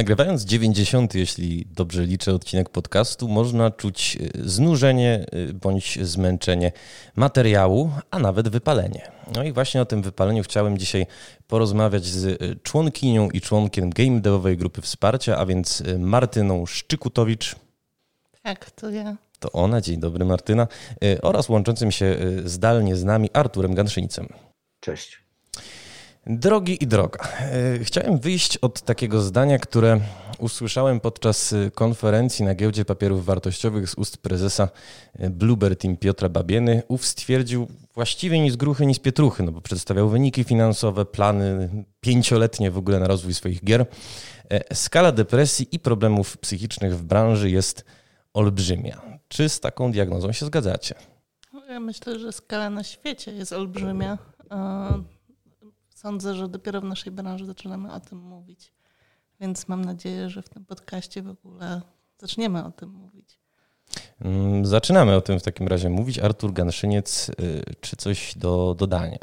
Nagrywając 90, jeśli dobrze liczę, odcinek podcastu, można czuć y, znużenie y, bądź zmęczenie materiału, a nawet wypalenie. No i właśnie o tym wypaleniu chciałem dzisiaj porozmawiać z y, członkinią i członkiem game devowej grupy wsparcia, a więc Martyną Szczykutowicz. Tak, to ja. To ona, dzień dobry Martyna, oraz łączącym się zdalnie z nami Arturem Ganszyńcem. Cześć. Drogi i droga. E, chciałem wyjść od takiego zdania, które usłyszałem podczas e, konferencji na giełdzie papierów wartościowych z ust prezesa e, Bluebird Team Piotra Babieny. Ów stwierdził właściwie nic gruchy, nic pietruchy, no bo przedstawiał wyniki finansowe, plany pięcioletnie w ogóle na rozwój swoich gier. Skala depresji i problemów psychicznych w branży jest olbrzymia. Czy z taką diagnozą się zgadzacie? Ja myślę, że skala na świecie jest olbrzymia sądzę, że dopiero w naszej branży zaczynamy o tym mówić. Więc mam nadzieję, że w tym podcaście w ogóle zaczniemy o tym mówić. Mm, zaczynamy o tym w takim razie mówić. Artur Ganszyniec, y, czy coś do dodania?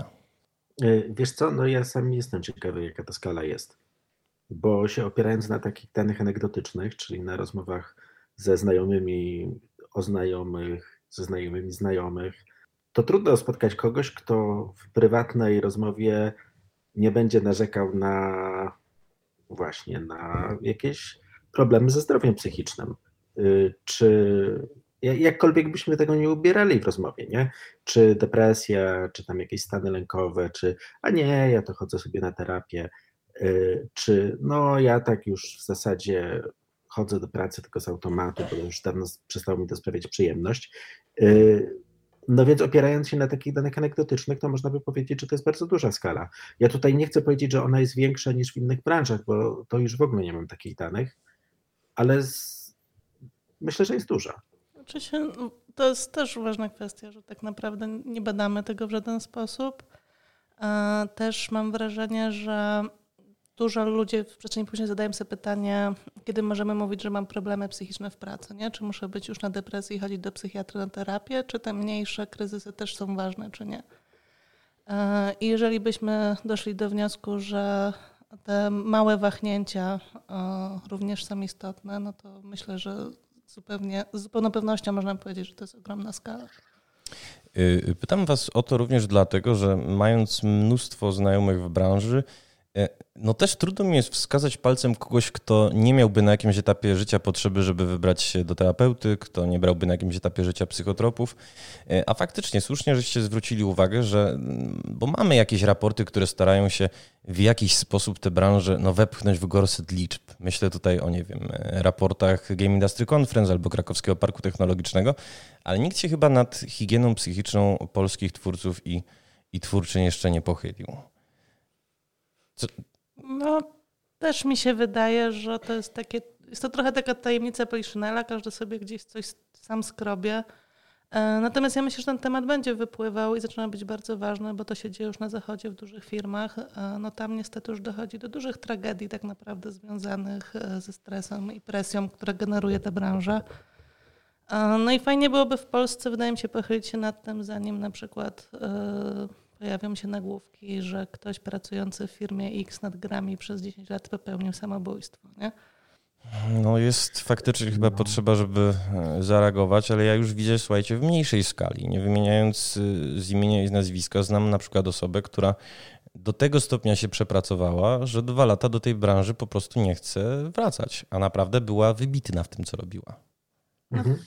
Y, wiesz co, no ja sam jestem ciekawy, jaka ta skala jest. Bo się opierając na takich danych anegdotycznych, czyli na rozmowach ze znajomymi o znajomych, ze znajomymi znajomych, to trudno spotkać kogoś, kto w prywatnej rozmowie nie będzie narzekał na właśnie na jakieś problemy ze zdrowiem psychicznym. Y, czy jakkolwiek byśmy tego nie ubierali w rozmowie, nie? Czy depresja, czy tam jakieś stany lękowe, czy a nie, ja to chodzę sobie na terapię, y, czy no ja tak już w zasadzie chodzę do pracy tylko z automatu, bo już dawno przestało mi to sprawiać przyjemność. No więc opierając się na takich danych anegdotycznych, to można by powiedzieć, że to jest bardzo duża skala. Ja tutaj nie chcę powiedzieć, że ona jest większa niż w innych branżach, bo to już w ogóle nie mam takich danych, ale z... myślę, że jest duża. Oczywiście no, to jest też ważna kwestia, że tak naprawdę nie badamy tego w żaden sposób. Też mam wrażenie, że dużo ludzi wcześniej później zadają sobie pytanie, kiedy możemy mówić, że mam problemy psychiczne w pracy, nie? Czy muszę być już na depresji i chodzić do psychiatry na terapię, czy te mniejsze kryzysy też są ważne, czy nie? E, I jeżeli byśmy doszli do wniosku, że te małe wahnięcia e, również są istotne, no to myślę, że zupełnie, z zupełną pewnością można powiedzieć, że to jest ogromna skala. Y, pytam Was o to również dlatego, że mając mnóstwo znajomych w branży, E, no też trudno mi jest wskazać palcem kogoś, kto nie miałby na jakimś etapie życia potrzeby, żeby wybrać się do terapeuty, kto nie brałby na jakimś etapie życia psychotropów. E, a faktycznie słusznie, żeście zwrócili uwagę, że mm, bo mamy jakieś raporty, które starają się w jakiś sposób tę branżę no, wepchnąć w gorset liczb. Myślę tutaj o, nie wiem, e, raportach Game Industry Conference albo Krakowskiego Parku Technologicznego, ale nikt się chyba nad higieną psychiczną polskich twórców i, i twórczyń jeszcze nie pochylił. Co? No, też mi się wydaje, że to jest takie, jest to trochę taka tajemnica Poliszynela, każdy sobie gdzieś coś sam skrobie. E, natomiast ja myślę, że ten temat będzie wypływał i zaczyna być bardzo ważny, bo to się dzieje już na zachodzie w dużych firmach. E, no tam niestety już dochodzi do dużych tragedii tak naprawdę związanych e, ze stresem i presją, które generuje ta branża. No i fajnie byłoby w Polsce, wydaje mi się, pochylić się nad tym, zanim na przykład pojawią się nagłówki, że ktoś pracujący w firmie X nad grami przez 10 lat popełnił samobójstwo, nie? No jest faktycznie chyba potrzeba, żeby e, zareagować, ale ja już widzę, słuchajcie, w mniejszej skali. Nie wymieniając e, z imienia i z nazwiska, znam na przykład osobę, która do tego stopnia się przepracowała, że dwa lata do tej branży po prostu nie chce wracać, a naprawdę była wybitna w tym, co robiła. Mhm.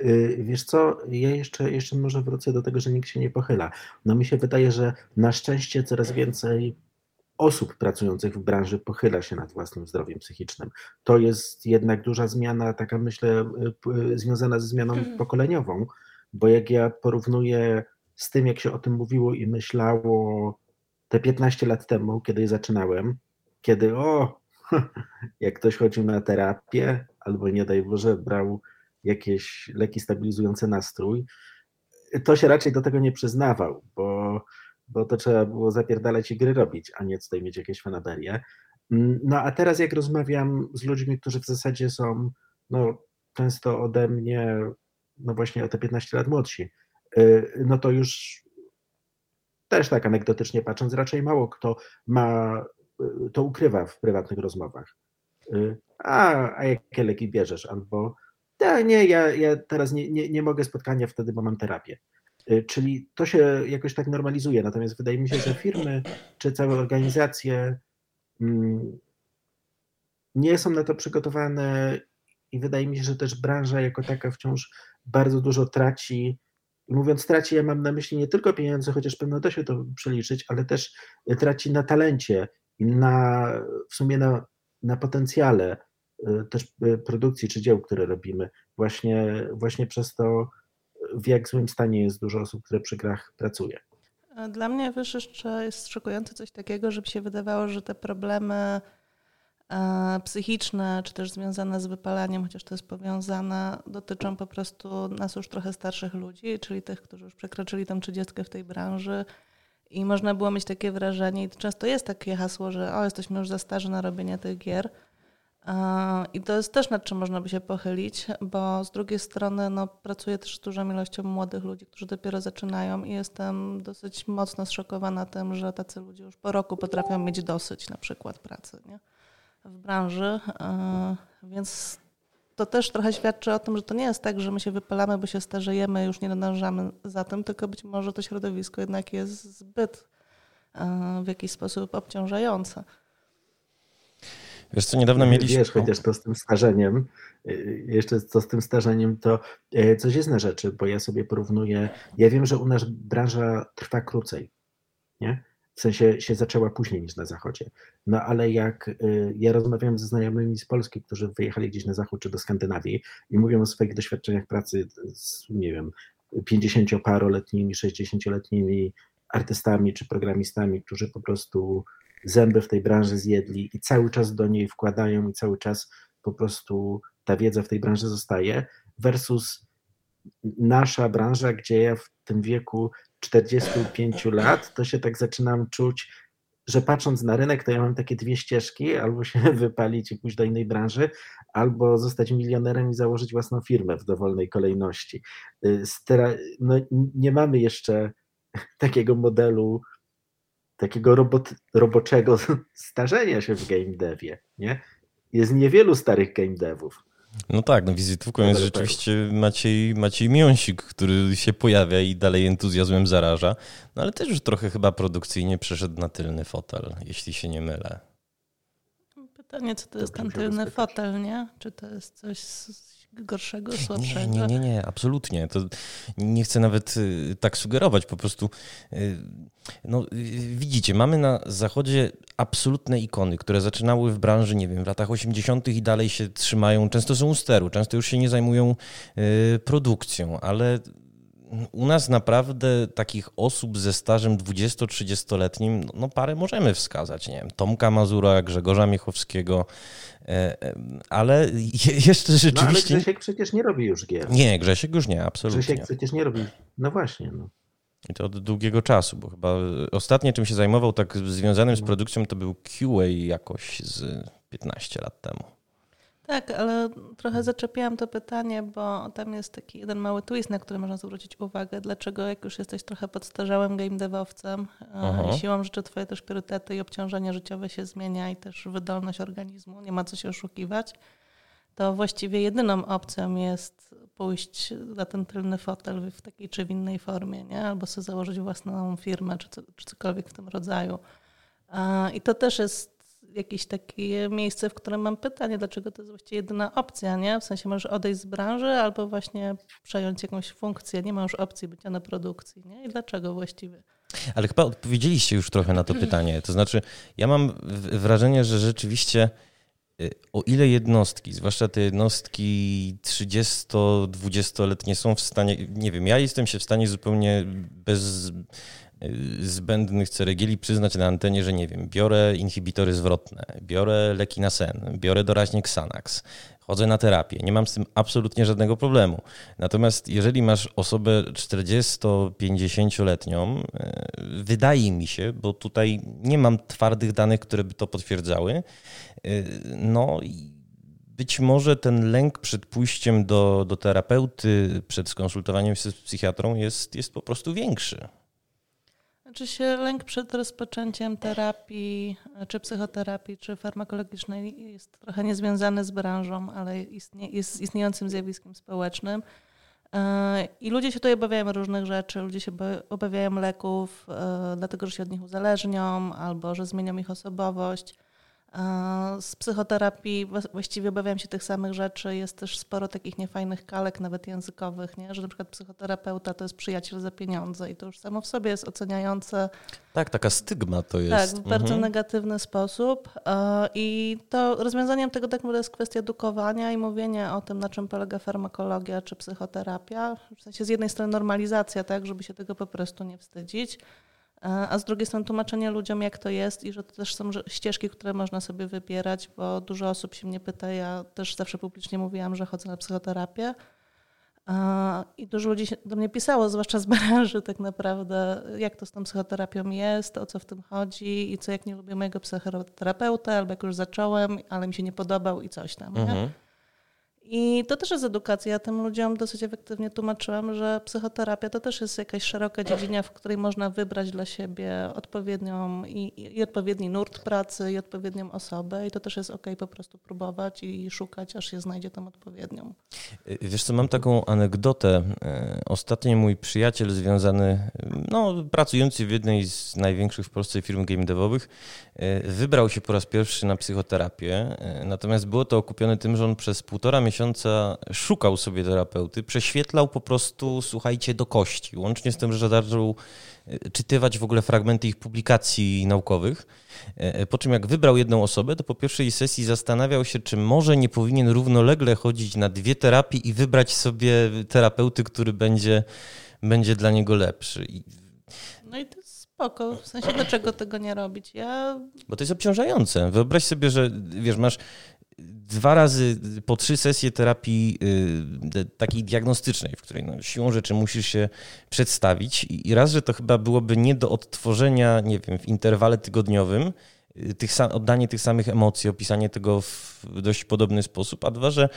Y, wiesz co, ja jeszcze, jeszcze może wrócę do tego, że nikt się nie pochyla. No mi się wydaje, że na szczęście coraz więcej osób pracujących w branży pochyla się nad własnym zdrowiem psychicznym. To jest jednak duża zmiana, taka myślę, y, y, związana ze zmianą mhm. pokoleniową, bo jak ja porównuję z tym, jak się o tym mówiło i myślało te 15 lat temu, kiedy zaczynałem, kiedy o, jak ktoś chodził na terapię, albo nie daj Boże, brał jakieś leki stabilizujące nastrój, to się raczej do tego nie przyznawał, bo, bo to trzeba było zapierdalać i gry robić, a nie tutaj mieć jakieś fanaberie. No a teraz jak rozmawiam z ludźmi, którzy w zasadzie są no, często ode mnie, no właśnie o te 15 lat młodsi, y, no to już też tak anegdotycznie patrząc, raczej mało kto ma, y, to ukrywa w prywatnych rozmowach. a, a jakie leki bierzesz? Albo nie, ja, ja teraz nie, nie, nie mogę spotkania wtedy, bo mam terapię. Czyli to się jakoś tak normalizuje. Natomiast wydaje mi się, że firmy czy całe organizacje mm, nie są na to przygotowane i wydaje mi się, że też branża jako taka wciąż bardzo dużo traci. Mówiąc traci, ja mam na myśli nie tylko pieniądze, chociaż pewno da się to przeliczyć, ale też traci na talencie na, w sumie na, na potencjale y, też y, produkcji czy dzieł, które robimy. Właśnie, właśnie przez to, w jak złym stanie jest dużo osób, które przy grach pracuje. Dla mnie wiesz, jeszcze jest szokujące coś takiego, żeby się wydawało, że te problemy E, psychiczne, czy też związane z wypalaniem, chociaż to jest powiązane, dotyczą po prostu nas już trochę starszych ludzi, czyli tych, którzy już przekroczyli tą trzydziestkę w tej branży. I można było mieć takie wrażenie, i często jest takie hasło, że o, jesteśmy już za starzy na robienie tych gier. I to jest też nad czym można by się pochylić, bo z drugiej strony no, pracuję też z dużą ilością młodych ludzi, którzy dopiero zaczynają i jestem dosyć mocno zszokowana tym, że tacy ludzie już po roku potrafią mieć dosyć na przykład pracy. Nie? w branży, e, więc to też trochę świadczy o tym, że to nie jest tak, że my się wypalamy, bo się starzejemy, już nie nadążamy za tym, tylko być może to środowisko jednak jest zbyt e, w jakiś sposób obciążające. Wiesz co, niedawno mieliśmy... Wiesz, chociaż to z tym starzeniem, y, jeszcze co z tym starzeniem, to e, coś jest na rzeczy, bo ja sobie porównuję, ja wiem, że u nas branża trwa krócej, nie? w sensie się zaczęła później niż na zachodzie. No ale jak y, ja rozmawiałem ze znajomymi z Polski, którzy wyjechali gdzieś na zachód czy do Skandynawii i mówią o swoich doświadczeniach pracy z, nie wiem, 50-paroletnimi, 60-letnimi artystami czy programistami, którzy po prostu zęby w tej branży zjedli i cały czas do niej wkładają i cały czas po prostu ta wiedza w tej branży zostaje, versus nasza branża, gdzie ja w tym wieku 45 lat, to się tak zaczynam czuć, że patrząc na rynek, to ja mam takie dwie ścieżki, albo się wypalić i pójść do innej branży, albo zostać milionerem i założyć własną firmę w dowolnej kolejności. Y, no, nie mamy jeszcze takiego modelu, takiego robot, roboczego starzenia się w game devie. Nie? Jest niewielu starych game devów. No tak, no wizytówką jest rzeczywiście Maciej, Maciej Miąsik, który się pojawia i dalej entuzjazmem zaraża, no ale też już trochę chyba produkcyjnie przeszedł na tylny fotel, jeśli się nie mylę. Pytanie, co to jest ten tylny fotel, nie? Czy to jest coś gorszego, słabszego? Nie, nie, nie, nie, absolutnie. To nie chcę nawet y, tak sugerować, po prostu y, no, y, widzicie, mamy na zachodzie absolutne ikony, które zaczynały w branży, nie wiem, w latach 80. i dalej się trzymają, często są u steru, często już się nie zajmują produkcją, ale u nas naprawdę takich osób ze stażem 20-30-letnim, no parę możemy wskazać, nie wiem, Tomka Mazura, Grzegorza Miechowskiego, e, e, ale jeszcze rzeczywiście... No ale Grzesiek przecież nie robi już gier. Nie, Grzesiek już nie, absolutnie. Grzesiek przecież nie robi, no właśnie, no. I to od długiego czasu, bo chyba ostatnie czym się zajmował tak związanym z no. produkcją to był QA jakoś z 15 lat temu. Tak, ale trochę zaczepiałam to pytanie, bo tam jest taki jeden mały twist, na który można zwrócić uwagę. Dlaczego, jak już jesteś trochę podstarzałym game devowcem, e, siłą rzeczy twoje też priorytety i obciążenie życiowe się zmienia i też wydolność organizmu, nie ma co się oszukiwać, to właściwie jedyną opcją jest pójść na ten tylny fotel w takiej czy w innej formie, nie? albo sobie założyć własną firmę, czy, co, czy cokolwiek w tym rodzaju. I to też jest jakieś takie miejsce, w którym mam pytanie, dlaczego to jest właściwie jedyna opcja, nie? W sensie możesz odejść z branży albo właśnie przejąć jakąś funkcję. Nie ma już opcji bycia na produkcji, nie? I dlaczego właściwie? Ale chyba odpowiedzieliście już trochę na to pytanie. To znaczy, ja mam wrażenie, że rzeczywiście y, o ile jednostki, zwłaszcza te jednostki 30-20-letnie są w stanie, nie wiem, ja jestem się w stanie zupełnie bez zbędnych ceregieli przyznać na antenie, że nie wiem, biorę inhibitory zwrotne, biorę leki na sen, biorę doraźnie Xanax, chodzę na terapię, nie mam z tym absolutnie żadnego problemu. Natomiast jeżeli masz osobę 40-50-letnią, e, wydaje mi się, bo tutaj nie mam twardych danych, które by to potwierdzały, e, no być może ten lęk przed pójściem do, do terapeuty, przed skonsultowaniem się z psychiatrą jest, jest po prostu większy. Znaczy się lęk przed rozpoczęciem terapii, czy psychoterapii, czy farmakologicznej jest trochę niezwiązany z branżą, ale istnie, jest istniejącym zjawiskiem społecznym. E, I ludzie się tutaj obawiają różnych rzeczy. Ludzie się obawiają leków, e, dlatego że się od nich uzależnią, albo że zmienią ich osobowość. Z psychoterapii właściwie obawiam się tych samych rzeczy. Jest też sporo takich niefajnych kalek, nawet językowych, nie? że na przykład psychoterapeuta to jest przyjaciel za pieniądze i to już samo w sobie jest oceniające. Tak, taka stygma to jest. Tak, w bardzo mhm. negatywny sposób. I to rozwiązaniem tego tak naprawdę jest kwestia edukowania i mówienia o tym, na czym polega farmakologia czy psychoterapia. W sensie z jednej strony normalizacja, tak, żeby się tego po prostu nie wstydzić a z drugiej strony tłumaczenie ludziom, jak to jest i że to też są ścieżki, które można sobie wybierać, bo dużo osób się mnie pyta, ja też zawsze publicznie mówiłam, że chodzę na psychoterapię i dużo ludzi do mnie pisało, zwłaszcza z branży tak naprawdę, jak to z tą psychoterapią jest, o co w tym chodzi i co jak nie lubię mojego psychoterapeuta, albo jak już zacząłem, ale mi się nie podobał i coś tam. Mhm. I to też jest edukacja. Ja tym ludziom dosyć efektywnie tłumaczyłam, że psychoterapia to też jest jakaś szeroka dziedzina, w której można wybrać dla siebie odpowiednią i, i odpowiedni nurt pracy, i odpowiednią osobę. I to też jest ok po prostu próbować i szukać, aż się znajdzie tam odpowiednią. Wiesz co, mam taką anegdotę. E, ostatnio mój przyjaciel związany, no, pracujący w jednej z największych w Polsce firm game devowych, e, wybrał się po raz pierwszy na psychoterapię. Natomiast było to okupione tym, że on przez półtora miesiąca miesiąca szukał sobie terapeuty, prześwietlał po prostu, słuchajcie, do kości. Łącznie z tym, że zaczął e, czytywać w ogóle fragmenty ich publikacji naukowych. E, e, po czym jak wybrał jedną osobę, to po pierwszej sesji zastanawiał się, czy może nie powinien równolegle chodzić na dwie terapie i wybrać sobie terapeuty, który będzie, będzie dla niego lepszy. No i to jest spoko. W sensie, dlaczego tego nie robić? Ja... Bo to jest obciążające. Wyobraź sobie, że wiesz, masz dwa razy po trzy sesje terapii y, takiej diagnostycznej, w której no, siłą rzeczy musisz się przedstawić i raz, że to chyba byłoby nie do odtworzenia, nie wiem, w interwale tygodniowym, y, tych, oddanie tych samych emocji, opisanie tego w dość podobny sposób, a dwa, że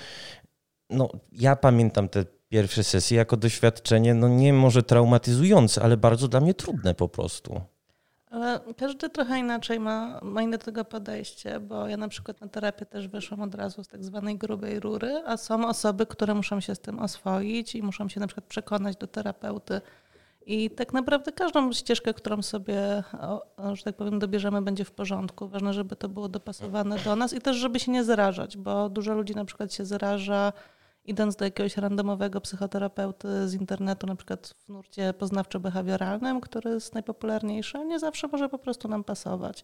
no, ja pamiętam te pierwsze sesje jako doświadczenie, no nie może traumatyzujące, ale bardzo dla mnie trudne po prostu. Ale każdy trochę inaczej ma, ma inne tego podejście, bo ja na przykład na terapię też wyszłam od razu z tak zwanej grubej rury, a są osoby, które muszą się z tym oswoić i muszą się na przykład przekonać do terapeuty. I tak naprawdę każdą ścieżkę, którą sobie, że tak powiem, dobierzemy, będzie w porządku. Ważne, żeby to było dopasowane do nas i też, żeby się nie zarażać, bo dużo ludzi na przykład się zaraża idąc do jakiegoś randomowego psychoterapeuty z internetu, na przykład w nurcie poznawczo-behawioralnym, który jest najpopularniejszy, nie zawsze może po prostu nam pasować.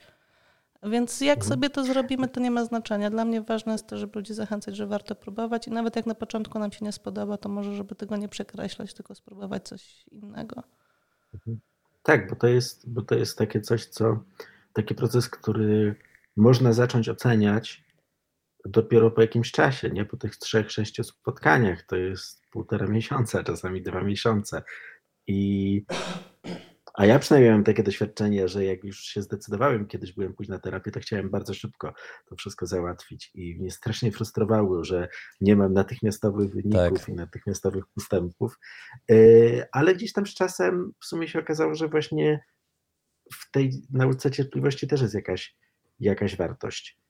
Więc jak mhm. sobie to zrobimy, to nie ma znaczenia. Dla mnie ważne jest to, żeby ludzi zachęcać, że warto próbować i nawet jak na początku nam się nie spodoba, to może, żeby tego nie przekreślać, tylko spróbować coś innego. Mhm. Tak, bo to jest, bo to jest takie coś, co taki proces, który można zacząć oceniać dopiero po jakimś czasie, nie po tych trzech, sześciu spotkaniach, to jest półtora miesiąca, czasami dwa miesiące. I, a ja przynajmniej mam takie doświadczenie, że jak już się zdecydowałem, kiedyś byłem pójść na terapię, to chciałem bardzo szybko to wszystko załatwić. I mnie strasznie frustrowało, że nie mam natychmiastowych wyników tak. i natychmiastowych postępów. E, ale gdzieś tam z czasem w sumie się okazało, że właśnie w tej nauce cierpliwości też jest jakaś, jakaś wartość.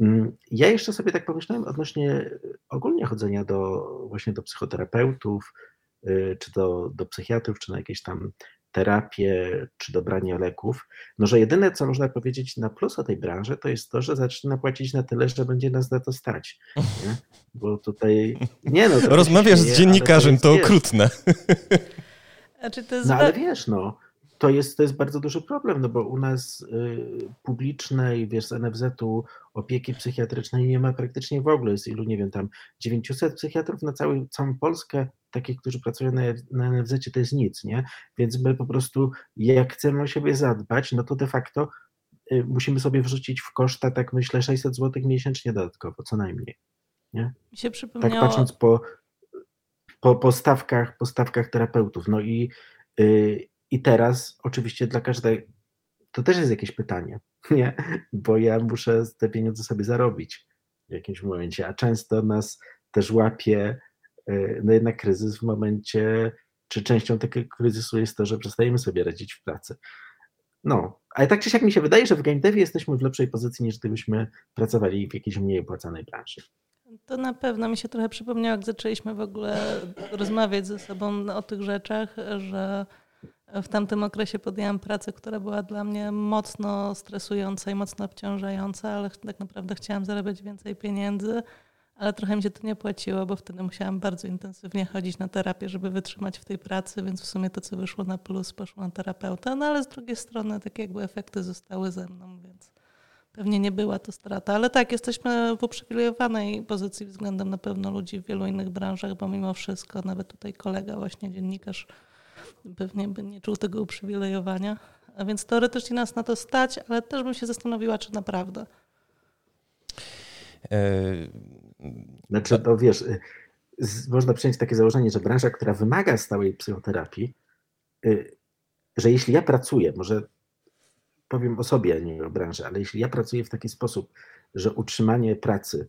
Mm, ja jeszcze sobie tak pomyślałem odnośnie ogólnie chodzenia do właśnie do psychoterapeutów, y, czy do, do psychiatrów, czy na jakieś tam terapię, czy do brania leków, no że jedyne, co można powiedzieć na plus o tej branży, to jest to, że zaczyna płacić na tyle, że będzie nas na to stać. Nie? Bo tutaj... Nie no, Rozmawiasz z dziennikarzem, to, to okrutne. Znaczy to jest... No ale wiesz, no, to jest, to jest bardzo duży problem, no bo u nas y, publicznej, wiesz, z NFZ-u opieki psychiatrycznej nie ma praktycznie w ogóle. Jest ilu, nie wiem, tam 900 psychiatrów na cały, całą Polskę, takich, którzy pracują na, na NFZ, to jest nic, nie? Więc my po prostu, jak chcemy o siebie zadbać, no to de facto y, musimy sobie wrzucić w koszta, tak myślę, 600 zł miesięcznie dodatkowo, co najmniej. Nie? Mi się przypomniało... Tak patrząc po, po, po, stawkach, po stawkach terapeutów. No i y, i teraz oczywiście dla każdej, to też jest jakieś pytanie, nie? Bo ja muszę te pieniądze sobie zarobić w jakimś momencie, a często nas też łapie y, no jednak kryzys w momencie, czy częścią takiego kryzysu jest to, że przestajemy sobie radzić w pracy. No, ale tak czy siak mi się wydaje, że w game devie jesteśmy w lepszej pozycji niż gdybyśmy pracowali w jakiejś mniej opłacanej branży. To na pewno mi się trochę przypomniało, jak zaczęliśmy w ogóle rozmawiać ze sobą o tych rzeczach, że w tamtym okresie podjęłam pracę, która była dla mnie mocno stresująca i mocno obciążająca, ale tak naprawdę chciałam zarabiać więcej pieniędzy, ale trochę mi się to nie płaciło, bo wtedy musiałam bardzo intensywnie chodzić na terapię, żeby wytrzymać w tej pracy, więc w sumie to, co wyszło na plus, poszło na terapeutę, no ale z drugiej strony tak jakby efekty zostały ze mną, więc pewnie nie była to strata. Ale tak, jesteśmy w uprzywilejowanej pozycji względem na pewno ludzi w wielu innych branżach, bo mimo wszystko nawet tutaj kolega, właśnie dziennikarz, pewnie by nie czuł tego uprzywilejowania. A więc teoretycznie nas na to stać, ale też bym się zastanowiła, czy naprawdę. E, znaczy, to wiesz, y, można przyjąć takie założenie, że branża, która wymaga stałej psychoterapii, y, że jeśli ja pracuję, może powiem o sobie, a nie o branży, ale jeśli ja pracuję w taki sposób, że utrzymanie pracy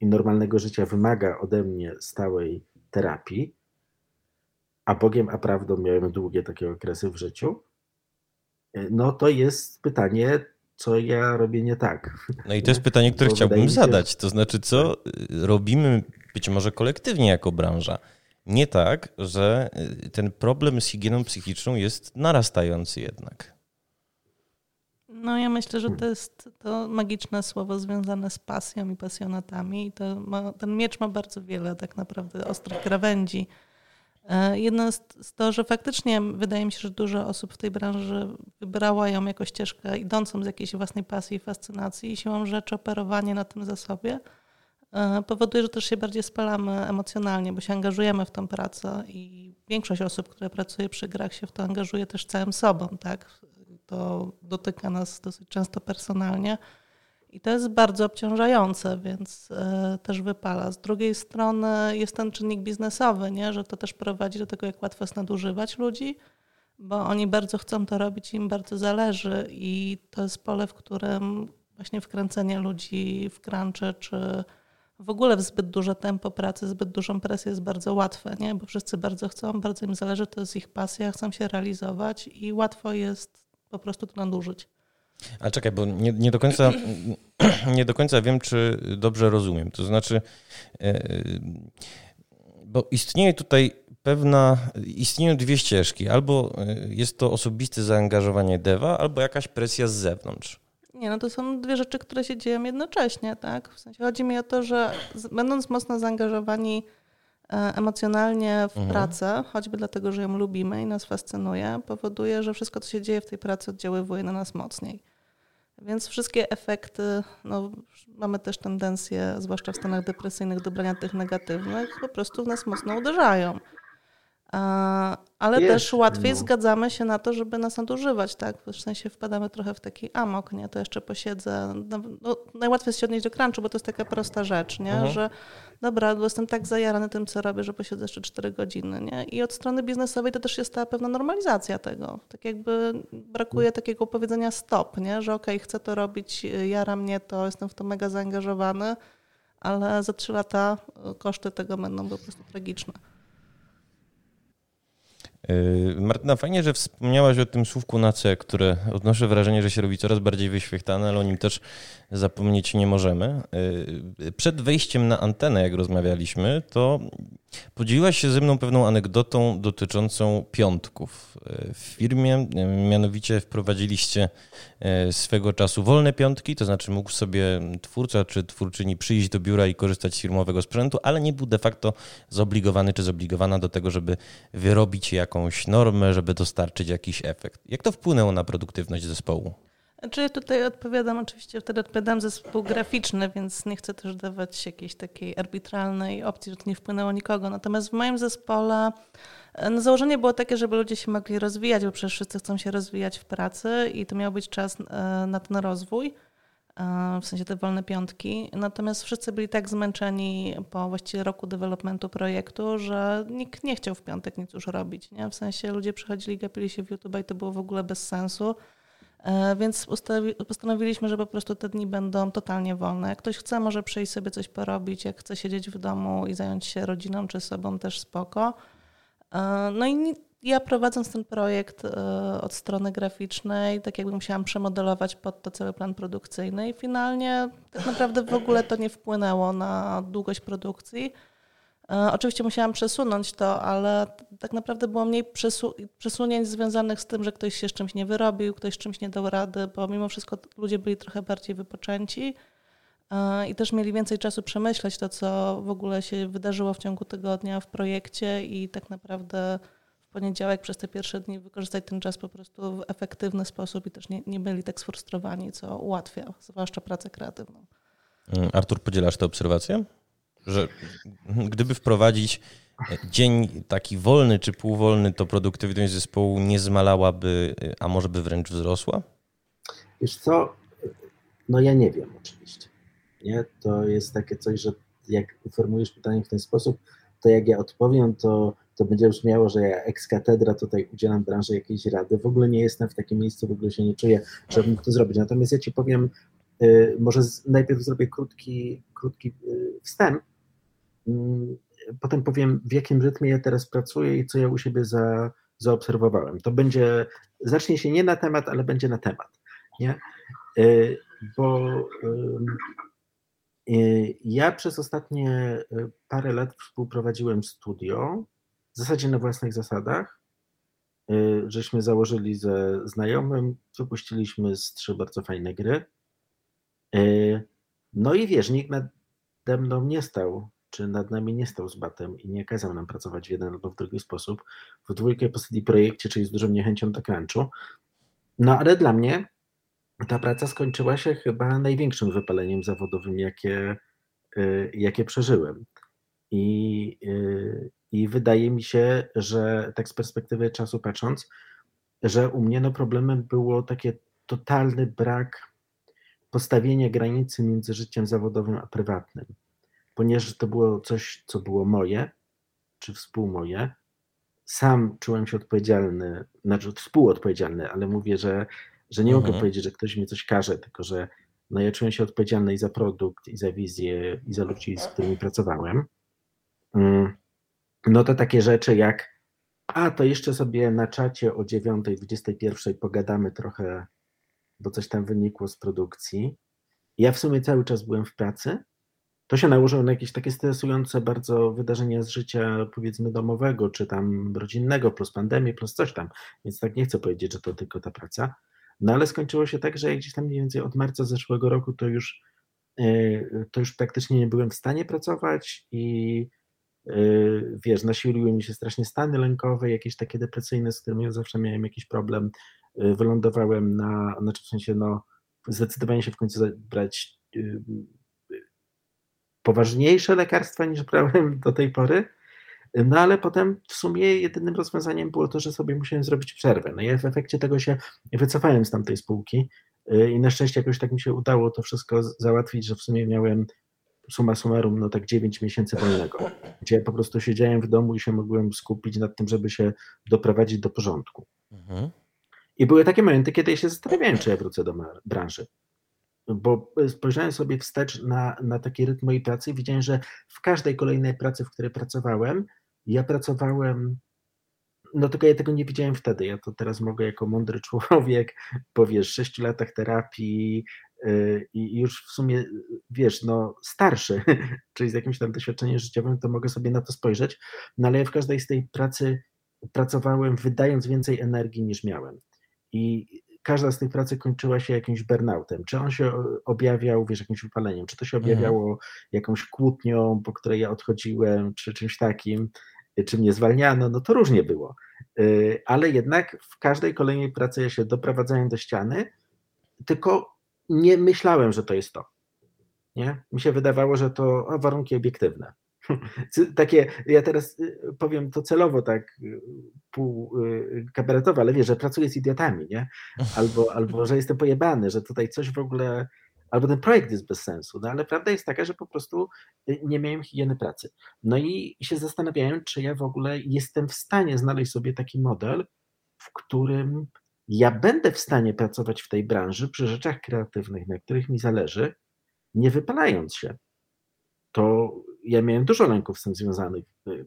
i normalnego życia wymaga ode mnie stałej terapii, a Bogiem, a prawdą miałem długie takie okresy w życiu, no to jest pytanie, co ja robię nie tak. No i to jest pytanie, które Bo chciałbym zadać. To znaczy, co robimy być może kolektywnie jako branża? Nie tak, że ten problem z higieną psychiczną jest narastający jednak. No ja myślę, że to jest to magiczne słowo związane z pasją i pasjonatami. I to ma, ten miecz ma bardzo wiele tak naprawdę ostrych krawędzi. E, jedno jest to, że faktycznie wydaje mi się, że dużo osób w tej branży wybrała ją jako ścieżkę idącą z jakiejś własnej pasji i fascynacji i siłą rzeczy operowanie na tym zasobie e, powoduje, że też się bardziej spalamy emocjonalnie, bo się angażujemy w tę pracę i większość osób, które pracuje przy grach się w to angażuje też całym sobą, tak? To dotyka nas dosyć często personalnie. I to jest bardzo obciążające, więc e, też wypala. Z drugiej strony jest ten czynnik biznesowy, nie? że to też prowadzi do tego, jak łatwo jest nadużywać ludzi, bo oni bardzo chcą to robić, im bardzo zależy i to jest pole, w którym właśnie wkręcenie ludzi w crunche, czy w ogóle w zbyt duże tempo pracy, zbyt dużą presję jest bardzo łatwe, nie? bo wszyscy bardzo chcą, bardzo im zależy, to jest ich pasja, chcą się realizować i łatwo jest po prostu to nadużyć. Ale czekaj, bo nie, nie, do końca, nie do końca wiem, czy dobrze rozumiem. To znaczy, e, bo istnieje tutaj pewna, istnieją dwie ścieżki. Albo e, jest to osobiste zaangażowanie dewa, albo jakaś presja z zewnątrz. Nie, no to są dwie rzeczy, które się dzieją jednocześnie, tak? W sensie chodzi mi o to, że będąc mocno zaangażowani e, emocjonalnie w mhm. pracę, choćby dlatego, że ją lubimy i nas fascynuje, powoduje, że wszystko, co się dzieje w tej pracy, oddziaływuje na nas mocniej. Więc wszystkie efekty, no, mamy też tendencję, zwłaszcza w stanach depresyjnych, do brania tych negatywnych, po prostu w nas mocno uderzają. Ale Jest, też łatwiej no. zgadzamy się na to, żeby nas nadużywać, tak? W sensie wpadamy trochę w taki amok, nie? To jeszcze posiedzę. No, no, najłatwiej jest się odnieść do crunchu, bo to jest taka prosta rzecz, nie? Mhm. Że dobra, bo jestem tak zajarany tym, co robię, że posiedzę jeszcze 4 godziny, nie? I od strony biznesowej to też jest ta pewna normalizacja tego. Tak jakby brakuje takiego powiedzenia stop, nie? Że okej, okay, chcę to robić, jara mnie to, jestem w to mega zaangażowany, ale za 3 lata koszty tego będą po prostu tragiczne. Yy, Martyna, fajnie, że wspomniałaś o tym słówku na C, które odnoszę wrażenie, że się robi coraz bardziej wyświechtane, ale o nim też zapomnieć nie możemy. Yy, przed wejściem na antenę, jak rozmawialiśmy, to podzieliłaś się ze mną pewną anegdotą dotyczącą piątków w firmie. Mianowicie wprowadziliście swego czasu wolne piątki, to znaczy mógł sobie twórca czy twórczyni przyjść do biura i korzystać z firmowego sprzętu, ale nie był de facto zobligowany czy zobligowana do tego, żeby wyrobić jakąś normę, żeby dostarczyć jakiś efekt. Jak to wpłynęło na produktywność zespołu? Znaczy ja tutaj odpowiadam, oczywiście wtedy odpowiadam zespół graficzny, więc nie chcę też dawać jakiejś takiej arbitralnej opcji, że to nie wpłynęło nikogo. Natomiast w moim zespole e, no założenie było takie, żeby ludzie się mogli rozwijać, bo przecież wszyscy chcą się rozwijać w pracy i to miał być czas e, na ten rozwój, w sensie te wolne piątki. Natomiast wszyscy byli tak zmęczeni po właściwie roku developmentu projektu, że nikt nie chciał w piątek nic już robić. Nie? W sensie ludzie przychodzili, gapili się w YouTube i to było w ogóle bez sensu. E, więc postanowiliśmy, że po prostu te dni będą totalnie wolne. Jak ktoś chce, może przyjść sobie coś porobić, jak chce siedzieć w domu i zająć się rodziną czy sobą, też spoko. E, no i ja prowadząc ten projekt od strony graficznej, tak jakby musiałam przemodelować pod to cały plan produkcyjny i finalnie tak naprawdę w ogóle to nie wpłynęło na długość produkcji. E, oczywiście musiałam przesunąć to, ale tak naprawdę było mniej przesu przesunięć związanych z tym, że ktoś się z czymś nie wyrobił, ktoś z czymś nie dał rady, bo mimo wszystko ludzie byli trochę bardziej wypoczęci e, i też mieli więcej czasu przemyśleć to, co w ogóle się wydarzyło w ciągu tygodnia w projekcie i tak naprawdę poniedziałek przez te pierwsze dni wykorzystać ten czas po prostu w efektywny sposób i też nie, nie byli tak sfrustrowani, co ułatwia, zwłaszcza pracę kreatywną. Artur, podzielasz tę obserwację? że gdyby wprowadzić dzień taki wolny czy półwolny, to produktywność zespołu nie zmalałaby, a może by wręcz wzrosła? Wiesz co, no ja nie wiem oczywiście. Nie? To jest takie coś, że jak formujesz pytanie w ten sposób, to jak ja odpowiem, to, to będzie brzmiało, że ja ex katedra tutaj udzielam branży jakiejś rady. W ogóle nie jestem w takim miejscu, w ogóle się nie czuję, żebym to zrobić. Natomiast ja ci powiem, y, może najpierw zrobię krótki, krótki y, wstęp, Mm, potem powiem, w jakim rytmie ja teraz pracuję i co ja u siebie za, zaobserwowałem. To będzie, zacznie się nie na temat, ale będzie na temat. Nie? Y, bo ja przez ostatnie parę lat współprowadziłem studio, w zasadzie na własnych zasadach. Żeśmy założyli ze znajomym, wypuściliśmy z trzy bardzo fajne gry. No i wiesz, nikt nade mną nie stał czy nad nami nie stał z batem i nie kazał nam pracować w jeden albo w drugi sposób. W dwójkę posadzi projekcie, czyli z dużą niechęcią do crunchu. No ale dla mnie ta praca skończyła się chyba największym wypaleniem zawodowym, jakie, y, jakie przeżyłem. I, y, I wydaje mi się, że tak z perspektywy czasu patrząc, że u mnie no problemem było takie totalny brak postawienia granicy między życiem zawodowym a prywatnym ponieważ to było coś, co było moje, czy współmoje, sam czułem się odpowiedzialny, znaczy współodpowiedzialny, ale mówię, że, że nie mhm. mogę powiedzieć, że ktoś mi coś każe, tylko że no ja czułem się odpowiedzialny i za produkt, i za wizję, i za ludzi, z którymi pracowałem. Mm. No to takie rzeczy jak a to jeszcze sobie na czacie o 9.21 pogadamy trochę, bo coś tam wynikło z produkcji. Ja w sumie cały czas byłem w pracy, to się nałożyło na jakieś takie stresujące bardzo wydarzenia z życia, powiedzmy, domowego, czy tam rodzinnego, plus pandemię, plus coś tam. Więc tak nie chcę powiedzieć, że to tylko ta praca. No ale skończyło się tak, że jak gdzieś tam mniej więcej od marca zeszłego roku to już, e, to już praktycznie nie byłem w stanie pracować i wiesz, nasiliły mi się strasznie stany lękowe, jakieś takie depresyjne, z którymi ja zawsze miałem jakiś problem. E, wylądowałem na, znaczy w sensie, no, zdecydowanie się w końcu brać poważniejsze lekarstwa niż brałem do tej pory. No ale potem w sumie jedynym rozwiązaniem było to, że sobie musiałem zrobić przerwę. No i w efekcie tego się wycofałem z tamtej spółki y, i na szczęście jakoś tak mi się udało to wszystko załatwić, że w sumie miałem suma summarum no tak 9 miesięcy wolnego, gdzie ja po prostu siedziałem w domu i się mogłem skupić nad tym, żeby się doprowadzić do porządku. Mhm. I były takie momenty, kiedy ja się zastanawiałem, czy ja wrócę do branży bo spojrzałem sobie wstecz na, na taki rytm mojej pracy i widziałem, że w każdej kolejnej pracy, w której pracowałem, ja pracowałem, no tylko ja tego nie widziałem wtedy. Ja to teraz mogę jako mądry człowiek, po wiesz, sześciu latach terapii i już w sumie, wiesz, no starszy, czyli z jakimś tam doświadczeniem życiowym, to mogę sobie na to spojrzeć. No ale ja w każdej z tej pracy pracowałem wydając więcej energii niż miałem. I każda z tych pracy kończyła się jakimś burnoutem. Czy on się objawiał, wiesz, jakimś wypaleniem, czy to się mhm. objawiało jakąś kłótnią, po której ja odchodziłem, czy czymś takim, czy mnie zwalniano, no to różnie było. Y, ale jednak w każdej kolejnej pracy ja się doprowadzałem do ściany, tylko nie myślałem, że to jest to. Nie? Mi się wydawało, że to warunki obiektywne. Takie, ja teraz y, powiem to celowo tak y, pół y, kabaretowo, ale wiesz, że pracuję z idiotami, nie? Albo, albo że jestem pojebany, że tutaj coś w ogóle, albo ten projekt jest bez sensu, no ale prawda jest taka, że po prostu nie miałem higieny pracy. No i się zastanawiałem, czy ja w ogóle jestem w stanie znaleźć sobie taki model, w którym ja będę w stanie pracować w tej branży przy rzeczach kreatywnych, na których mi zależy, nie wypalając się. To ja miałem dużo lęków z tym związanych. Y,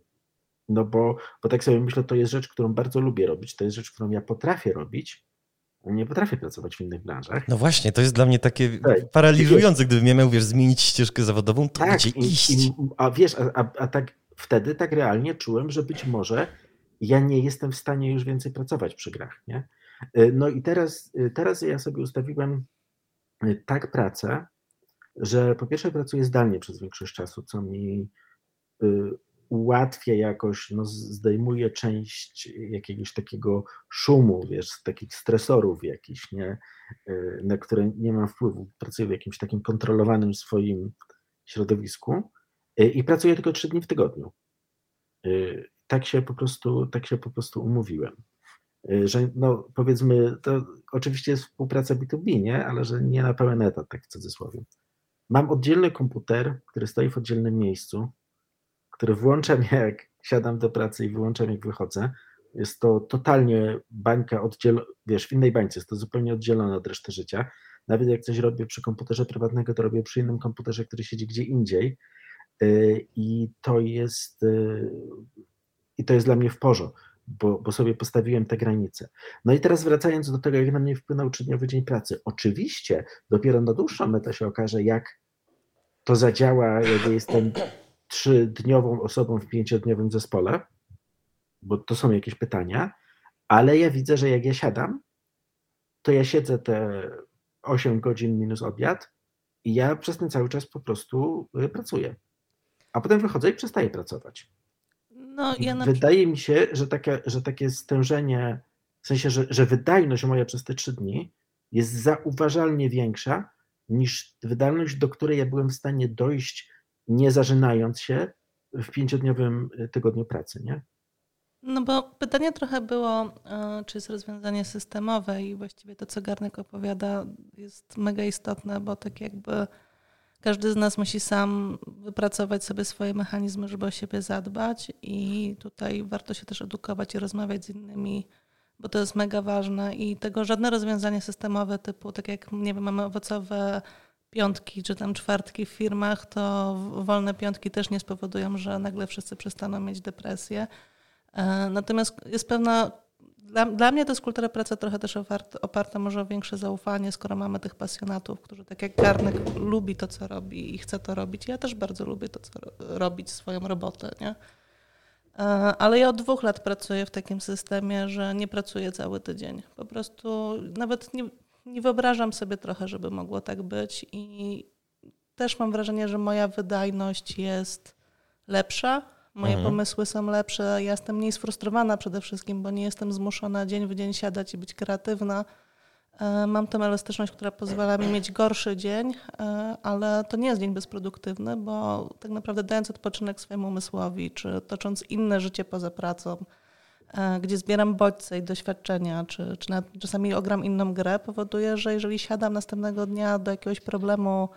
No bo, bo tak sobie myślę, to jest rzecz, którą bardzo lubię robić, to jest rzecz, którą ja potrafię robić, nie potrafię pracować w innych branżach. No właśnie, to jest dla mnie takie tak, paraliżujące, gdybym ja miał, wiesz, zmienić ścieżkę zawodową, to tak, gdzie i, iść? I, a wiesz, a, a, a, tak wtedy tak realnie czułem, że być może ja nie jestem w stanie już więcej pracować przy grach, nie? Y, no i teraz, y, teraz ja sobie ustawiłem y, tak pracę, że po pierwsze pracuję zdalnie przez większość czasu, co mi ułatwia jakoś, no zdejmuje część jakiegoś takiego szumu, wiesz, takich stresorów jakichś, nie, na które nie mam wpływu. Pracuję w jakimś takim kontrolowanym swoim środowisku i pracuję tylko trzy dni w tygodniu. Tak się po prostu, tak się po prostu umówiłem. Że no powiedzmy, to oczywiście jest współpraca B2B, nie? Ale że nie na pełen etat, tak w cudzysłowie. Mam oddzielny komputer, który stoi w oddzielnym miejscu, który włączam jak siadam do pracy i wyłączam jak wychodzę. Jest to totalnie bańka oddzielona, wiesz, w innej bańce, jest to zupełnie oddzielone od reszty życia. Nawet jak coś robię przy komputerze prywatnego, to robię przy innym komputerze, który siedzi gdzie indziej. Y, I to jest, y, i to jest dla mnie w porządku, bo, bo sobie postawiłem te granice. No i teraz wracając do tego, jak na mnie wpłynął trzydniowy dzień pracy. Oczywiście dopiero na dłuższą metę się okaże, jak to zadziała, jak jestem trzydniową osobą w pięciodniowym zespole, bo to są jakieś pytania, ale ja widzę, że jak ja siadam, to ja siedzę te 8 godzin minus obiad i ja przez ten cały czas po prostu y, pracuję. A potem wychodzę i przestaję pracować. No, ja na... Wydaje mi się, że takie, że takie stężenie, w sensie, że, że wydajność moja przez te trzy dni jest zauważalnie większa niż wydajność, do której ja byłem w stanie dojść nie zażynając się w pięciodniowym y, tygodniu pracy, nie? No bo pytanie trochę było, y, czy jest rozwiązanie systemowe i właściwie to, co Garnek opowiada, jest mega istotne, bo tak jakby każdy z nas musi sam wypracować sobie swoje mechanizmy, żeby o siebie zadbać i tutaj warto się też edukować i rozmawiać z innymi, bo to jest mega ważne i tego żadne rozwiązanie systemowe typu, tak jak, nie wiem, mamy owocowe piątki czy tam czwartki w firmach, to wolne piątki też nie spowodują, że nagle wszyscy przestaną mieć depresję. E, natomiast jest pewna, dla, dla mnie to jest kultura pracy trochę też oparta, oparta może o większe zaufanie, skoro mamy tych pasjonatów, którzy tak jak Garnek lubi to, co robi i chce to robić. Ja też bardzo lubię to, co robić, swoją robotę, nie? E, ale ja od dwóch lat pracuję w takim systemie, że nie pracuję cały tydzień. Po prostu nawet nie, nie wyobrażam sobie trochę, żeby mogło tak być i też mam wrażenie, że moja wydajność jest lepsza, moje mhm. pomysły są lepsze, ja jestem mniej sfrustrowana przede wszystkim, bo nie jestem zmuszona dzień w dzień siadać i być kreatywna. E, mam tę elastyczność, która pozwala mi mieć gorszy dzień, e, ale to nie jest dzień bezproduktywny, bo tak naprawdę dając odpoczynek swojemu umysłowi, czy tocząc inne życie poza pracą, E, gdzie zbieram bodźce i doświadczenia, czy, czy czasami ogram inną grę, powoduje, że jeżeli siadam następnego dnia do jakiegoś problemu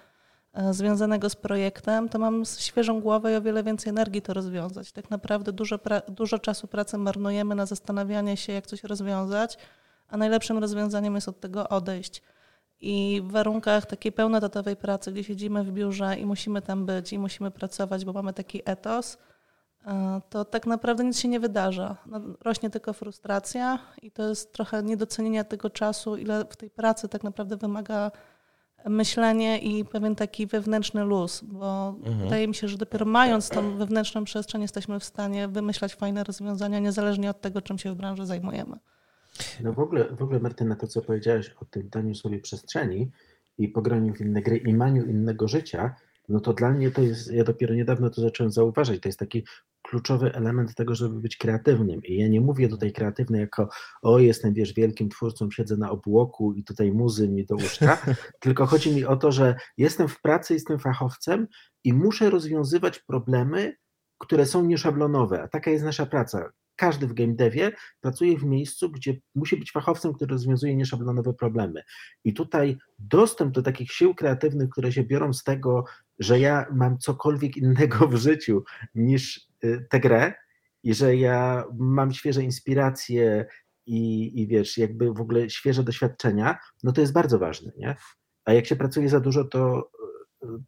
związanego z projektem, to mam świeżą głowę i o wiele więcej energii to rozwiązać. Tak naprawdę dużo, dużo czasu pracy marnujemy na zastanawianie się, jak coś rozwiązać, a najlepszym rozwiązaniem jest od tego odejść. I w warunkach takiej pełnodatowej pracy, gdzie siedzimy w biurze i musimy tam być i musimy pracować, bo mamy taki etos, E, to tak naprawdę nic się nie wydarza. No, rośnie tylko frustracja i to jest trochę niedocenienia tego czasu, ile w tej pracy tak naprawdę wymaga myślenie i pewien taki wewnętrzny luz, bo mhm. wydaje mi się, że dopiero mając tą wewnętrzną przestrzeń jesteśmy w stanie wymyślać fajne rozwiązania, niezależnie od tego, czym się w branży zajmujemy. No w ogóle, w ogóle Martyna, to co powiedziałeś o tym daniu sobie przestrzeni i pograniu w inne gry i maniu innego życia, no to dla mnie to jest, ja dopiero niedawno to zacząłem zauważać, to jest taki kluczowy element tego, żeby być kreatywnym. I ja nie mówię tutaj kreatywny jako, o jestem, wiesz, wielkim twórcą, siedzę na obłoku i tutaj muzy mi do łóżka, tylko chodzi mi o to, że jestem w pracy, jestem fachowcem i muszę rozwiązywać problemy, które są nieszablonowe, a taka jest nasza praca każdy w game devie pracuje w miejscu, gdzie musi być fachowcem, który rozwiązuje nieszablonowe problemy. I tutaj dostęp do takich sił kreatywnych, które się biorą z tego, że ja mam cokolwiek innego w życiu niż y, tę grę i że ja mam świeże inspiracje i, i wiesz, jakby w ogóle świeże doświadczenia, no to jest bardzo ważne, nie? A jak się pracuje za dużo, to,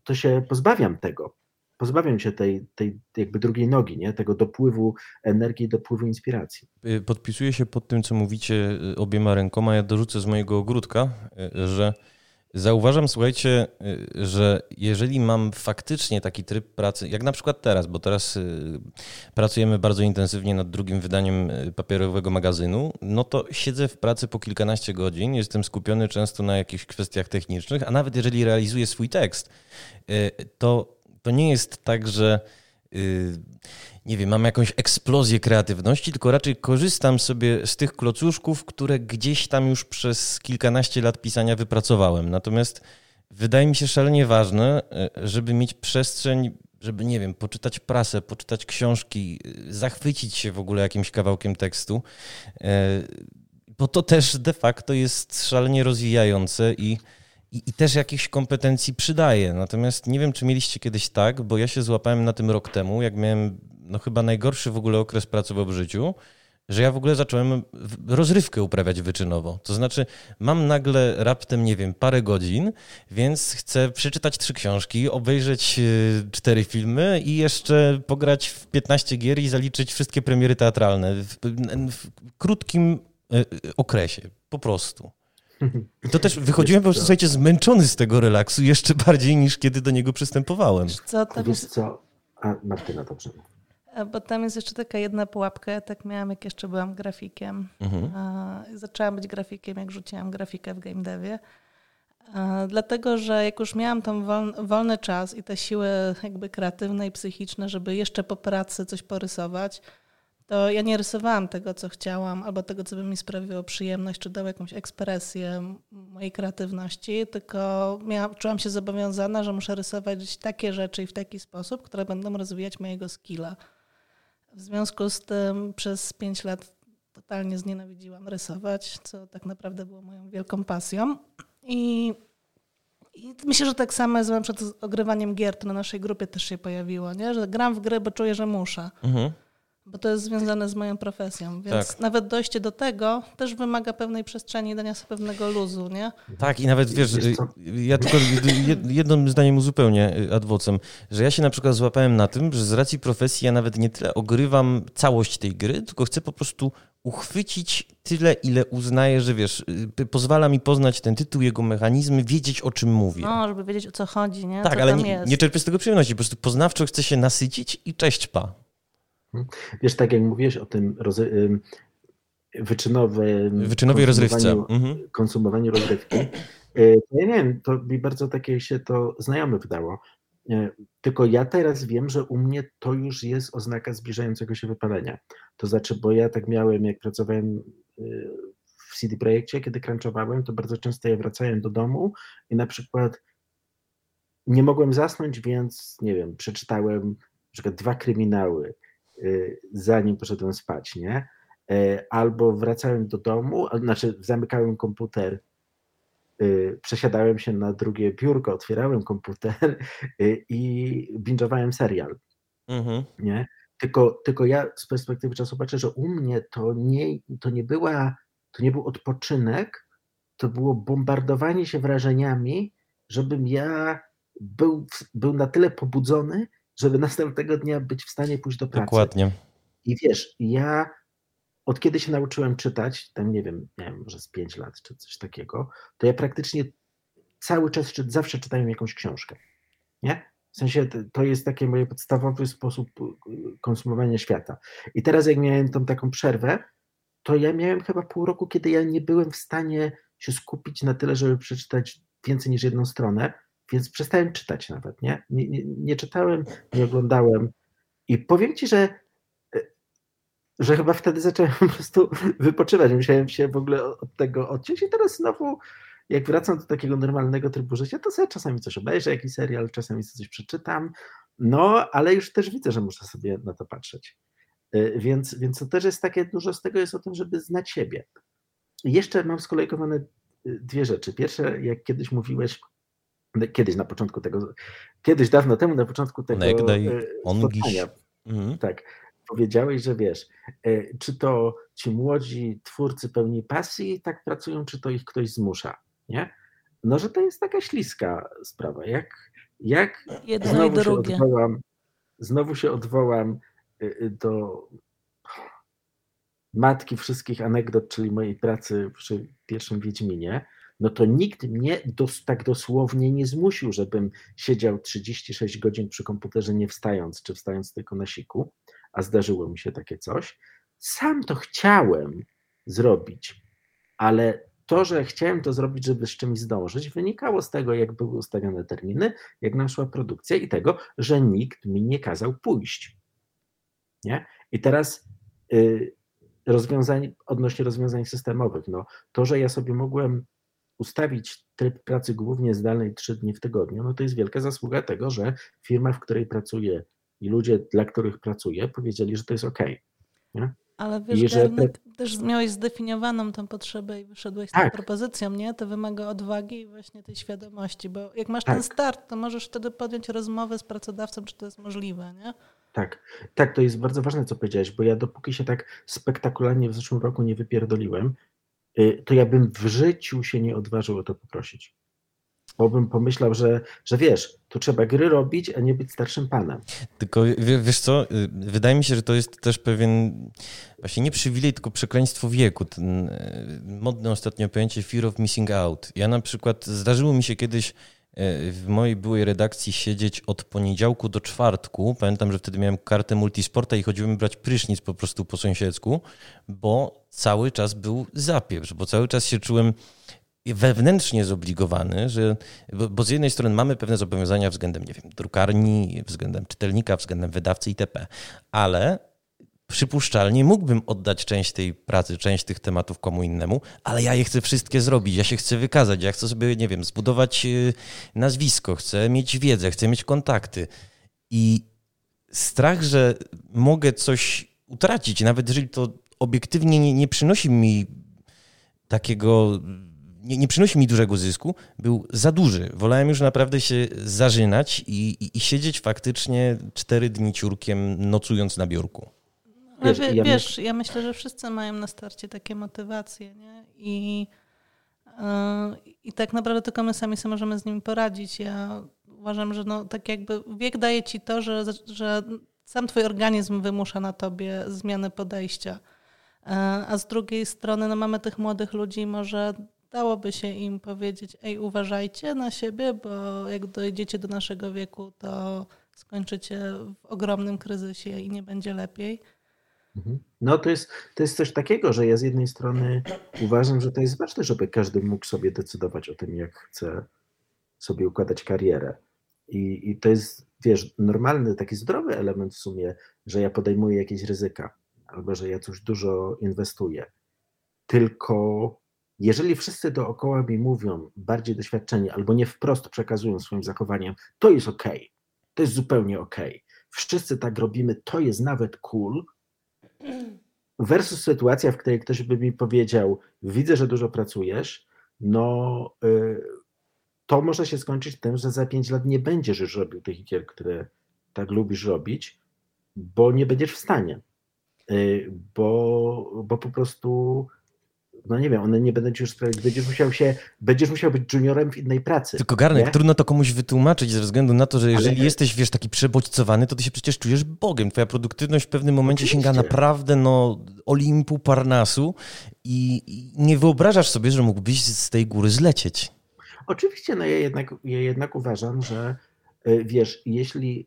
to się pozbawiam tego pozbawiam się tej, tej jakby drugiej nogi, nie? tego dopływu energii, dopływu inspiracji. Y, podpisuję się pod tym, co mówicie y, obiema rękoma. Ja dorzucę z mojego ogródka, y, że Zauważam, słuchajcie, że jeżeli mam faktycznie taki tryb pracy, jak na przykład teraz, bo teraz pracujemy bardzo intensywnie nad drugim wydaniem papierowego magazynu, no to siedzę w pracy po kilkanaście godzin, jestem skupiony często na jakichś kwestiach technicznych, a nawet jeżeli realizuję swój tekst, to, to nie jest tak, że nie wiem, mam jakąś eksplozję kreatywności, tylko raczej korzystam sobie z tych klocuszków, które gdzieś tam już przez kilkanaście lat pisania wypracowałem. Natomiast wydaje mi się szalenie ważne, e, żeby mieć przestrzeń, żeby, nie wiem, poczytać prasę, poczytać książki, e, zachwycić się w ogóle jakimś kawałkiem tekstu, bo to też de facto jest szalenie rozwijające i i, i też jakichś kompetencji przydaje. Natomiast nie wiem, czy mieliście kiedyś tak, bo ja się złapałem na tym rok temu, jak miałem no chyba najgorszy w ogóle okres pracowy w życiu, że ja w ogóle zacząłem rozrywkę uprawiać wyczynowo. To znaczy, mam nagle raptem, nie wiem, parę godzin, więc chcę przeczytać trzy książki, obejrzeć e, cztery filmy i jeszcze pograć w 15 gier i zaliczyć wszystkie premiery teatralne w, w krótkim e, okresie, po prostu. I to też wychodziłem po prostu, słuchajcie, zmęczony z tego relaksu jeszcze bardziej niż kiedy do niego przystępowałem. Co, to Wiesz co? A Martyna, dobrze. Bo tam jest jeszcze taka jedna pułapka. Ja tak miałam, jak jeszcze byłam grafikiem. Mhm. Zaczęłam być grafikiem, jak rzuciłam grafikę w game devie. Dlatego, że jak już miałam tam wolny czas i te siły jakby kreatywne i psychiczne, żeby jeszcze po pracy coś porysować, to ja nie rysowałam tego, co chciałam, albo tego, co by mi sprawiło przyjemność, czy dało jakąś ekspresję mojej kreatywności, tylko miałam, czułam się zobowiązana, że muszę rysować takie rzeczy i w taki sposób, które będą rozwijać mojego skilla. W związku z tym przez pięć lat totalnie znienawidziłam rysować, co tak naprawdę było moją wielką pasją. I, i myślę, że tak samo z, z ogrywaniem gier, to na naszej grupie też się pojawiło, nie? że gram w gry, bo czuję, że muszę. Mhm. Bo to jest związane z moją profesją, więc tak. nawet dojście do tego też wymaga pewnej przestrzeni, dania sobie pewnego luzu, nie? Tak i nawet wiesz, ja tylko jednym zdaniem uzupełnię y, adwocem, że ja się na przykład złapałem na tym, że z racji profesji ja nawet nie tyle ogrywam całość tej gry, tylko chcę po prostu uchwycić tyle, ile uznaję, że wiesz, y, pozwala mi poznać ten tytuł, jego mechanizmy, wiedzieć o czym mówię. No, żeby wiedzieć o co chodzi, nie? Tak, co ale nie, nie czerpię z tego przyjemności, po prostu poznawczo chcę się nasycić i cześć pa. Wiesz, tak jak mówiłeś o tym wyczynowym wyczynowej rozrywce. Mhm. Konsumowaniu rozrywki. Y, ja nie wiem, to mi bardzo takie się to znajome wydało. Y, tylko ja teraz wiem, że u mnie to już jest oznaka zbliżającego się wypalenia. To znaczy, bo ja tak miałem, jak pracowałem y, w CD Projekcie, kiedy crunchowałem, to bardzo często ja wracałem do domu i na przykład nie mogłem zasnąć, więc nie wiem, przeczytałem na przykład dwa kryminały, zanim poszedłem spać, nie? E, albo wracałem do domu, znaczy zamykałem komputer, y, przesiadałem się na drugie biurko, otwierałem komputer y, i binge'owałem serial. Mhm. Nie? Tylko, tylko ja z perspektywy czasu patrzę, że u mnie to nie, to nie była, to nie był odpoczynek, to było bombardowanie się wrażeniami, żebym ja był, był na tyle pobudzony, żeby następnego dnia być w stanie pójść do pracy. Dokładnie. I wiesz, ja od kiedy się nauczyłem czytać, tam nie wiem, wiem, może z pięć lat czy coś takiego, to ja praktycznie cały czas czy, zawsze czytałem jakąś książkę. Nie? W sensie to jest taki mój podstawowy sposób y, konsumowania świata. I teraz jak miałem tą taką przerwę, to ja miałem chyba pół roku, kiedy ja nie byłem w stanie się skupić na tyle, żeby przeczytać więcej niż jedną stronę, więc przestałem czytać nawet, nie? Nie, nie, nie czytałem, nie oglądałem i powiem Ci, że e, że chyba wtedy zacząłem po prostu wypoczywać. Musiałem się w ogóle od tego odciąć i teraz znowu jak wracam do takiego normalnego trybu życia, to sobie czasami coś obejrzę, jakiś serial, czasami coś przeczytam, no ale już też widzę, że muszę sobie na to patrzeć. E, więc, więc to też jest takie, dużo z tego jest o tym, żeby znać siebie. I jeszcze mam skolejkowane e, dwie rzeczy. Pierwsze, jak kiedyś mówiłeś kiedyś na początku tego, kiedyś dawno temu na początku tego Onegdaj, spotkania, mhm. tak, powiedziałeś, że wiesz, e, czy to ci młodzi twórcy pełni pasji tak pracują, czy to ich ktoś zmusza, nie? No, że to jest taka śliska sprawa, jak, jak Jedno i drugie. Odwołam, znowu się odwołam do matki wszystkich anegdot, czyli mojej pracy przy pierwszym Wiedźminie, no to nikt mnie dos, tak dosłownie nie zmusił, żebym siedział 36 godzin przy komputerze nie wstając, czy wstając tylko na siku, a zdarzyło mi się takie coś. Sam to chciałem zrobić, ale to, że chciałem to zrobić, żeby z czymś zdążyć, wynikało z tego, jak były ustawione terminy, jak nam szła produkcja i tego, że nikt mi nie kazał pójść. Nie? I teraz y, rozwiązań, odnośnie rozwiązań systemowych, no, to, że ja sobie mogłem ustawić tryb pracy głównie zdalnej trzy dni w tygodniu, no to jest wielka zasługa tego, że firma, w której pracuję i ludzie, dla których pracuję, powiedzieli, że to jest ok. Nie? Ale wiesz, że Garnek, też miałeś zdefiniowaną tę potrzebę i wyszedłeś z tak. tą propozycją, nie? To wymaga odwagi i właśnie tej świadomości, bo jak masz tak. ten start, to możesz wtedy podjąć rozmowę z pracodawcą, czy to jest możliwe, nie? Tak, tak, to jest bardzo ważne, co powiedziałeś, bo ja dopóki się tak spektakularnie w zeszłym roku nie wypierdoliłem, to ja bym w życiu się nie odważył o to poprosić. Bo bym pomyślał, że, że wiesz, tu trzeba gry robić, a nie być starszym panem. Tylko wiesz co, y, wydaje mi się, że to jest też pewien właśnie nie przywilej, tylko przekleństwo wieku. Ten y, modne ostatnio pojęcie fear of missing out. Ja na przykład, zdarzyło mi się kiedyś w mojej byłej redakcji siedzieć od poniedziałku do czwartku. Pamiętam, że wtedy miałem kartę multisporta i chodziłem brać prysznic po prostu po sąsiedzku, bo cały czas był zapieprz, bo cały czas się czułem wewnętrznie zobligowany, że, bo, bo, z jednej strony mamy pewne zobowiązania względem, nie wiem, drukarni, względem czytelnika, względem wydawcy itp., ale przypuszczalnie mógłbym oddać część tej pracy, część tych tematów komu innemu, ale ja je chcę wszystkie zrobić, ja się chcę wykazać, ja chcę sobie, nie wiem, zbudować y, nazwisko, chcę mieć wiedzę, chcę mieć kontakty. I strach, że mogę coś utracić, nawet jeżeli to obiektywnie nie, nie przynosi mi takiego, nie, nie, przynosi mi dużego zysku, był za duży. Wolałem już naprawdę się zażynać i, i, i siedzieć faktycznie cztery dni ciurkiem, nocując na biurku. Wiesz, ja, wiesz, ja myślę, że wszyscy mają na starcie takie motywacje, nie? I, yy, I tak naprawdę tylko my sami sobie możemy z nimi poradzić. Ja uważam, że no, tak jakby wiek daje ci to, że, że sam twój organizm wymusza na tobie zmianę podejścia. Yy, a z drugiej strony no, mamy tych młodych ludzi, może dałoby się im powiedzieć, ej, uważajcie na siebie, bo jak dojdziecie do naszego wieku, to skończycie w ogromnym kryzysie i nie będzie lepiej. Mhm. No to jest, to jest coś takiego, że ja z jednej strony uważam, że to jest ważne, żeby każdy mógł sobie decydować o tym, jak chce sobie układać karierę. I, I to jest, wiesz, normalny, taki zdrowy element w sumie, że ja podejmuję jakieś ryzyka, albo że ja coś dużo inwestuję. Tylko jeżeli wszyscy dookoła mi mówią, bardziej doświadczeni, albo nie wprost przekazują swoim zachowaniem, to jest ok, to jest zupełnie ok. Wszyscy tak robimy, to jest nawet cool, versus sytuacja, w której ktoś by mi powiedział, widzę, że dużo pracujesz, no y, to może się skończyć tym, że za pięć lat nie będziesz już robił tych gier, które tak lubisz robić, bo nie będziesz w stanie. Y, bo, bo po prostu no nie wiem, one nie będą ci już sprawiać, będziesz musiał się, będziesz musiał być juniorem w innej pracy. Tylko Garnek, nie? trudno to komuś wytłumaczyć ze względu na to, że jeżeli Ale... jesteś, wiesz, taki przebodźcowany, to ty się przecież czujesz Bogiem. Twoja produktywność w pewnym momencie Oczywiście. sięga naprawdę, no, Olimpu, Parnasu i, i nie wyobrażasz sobie, że mógłbyś z tej góry zlecieć. Oczywiście, no ja jednak, ja jednak uważam, że y, wiesz, jeśli,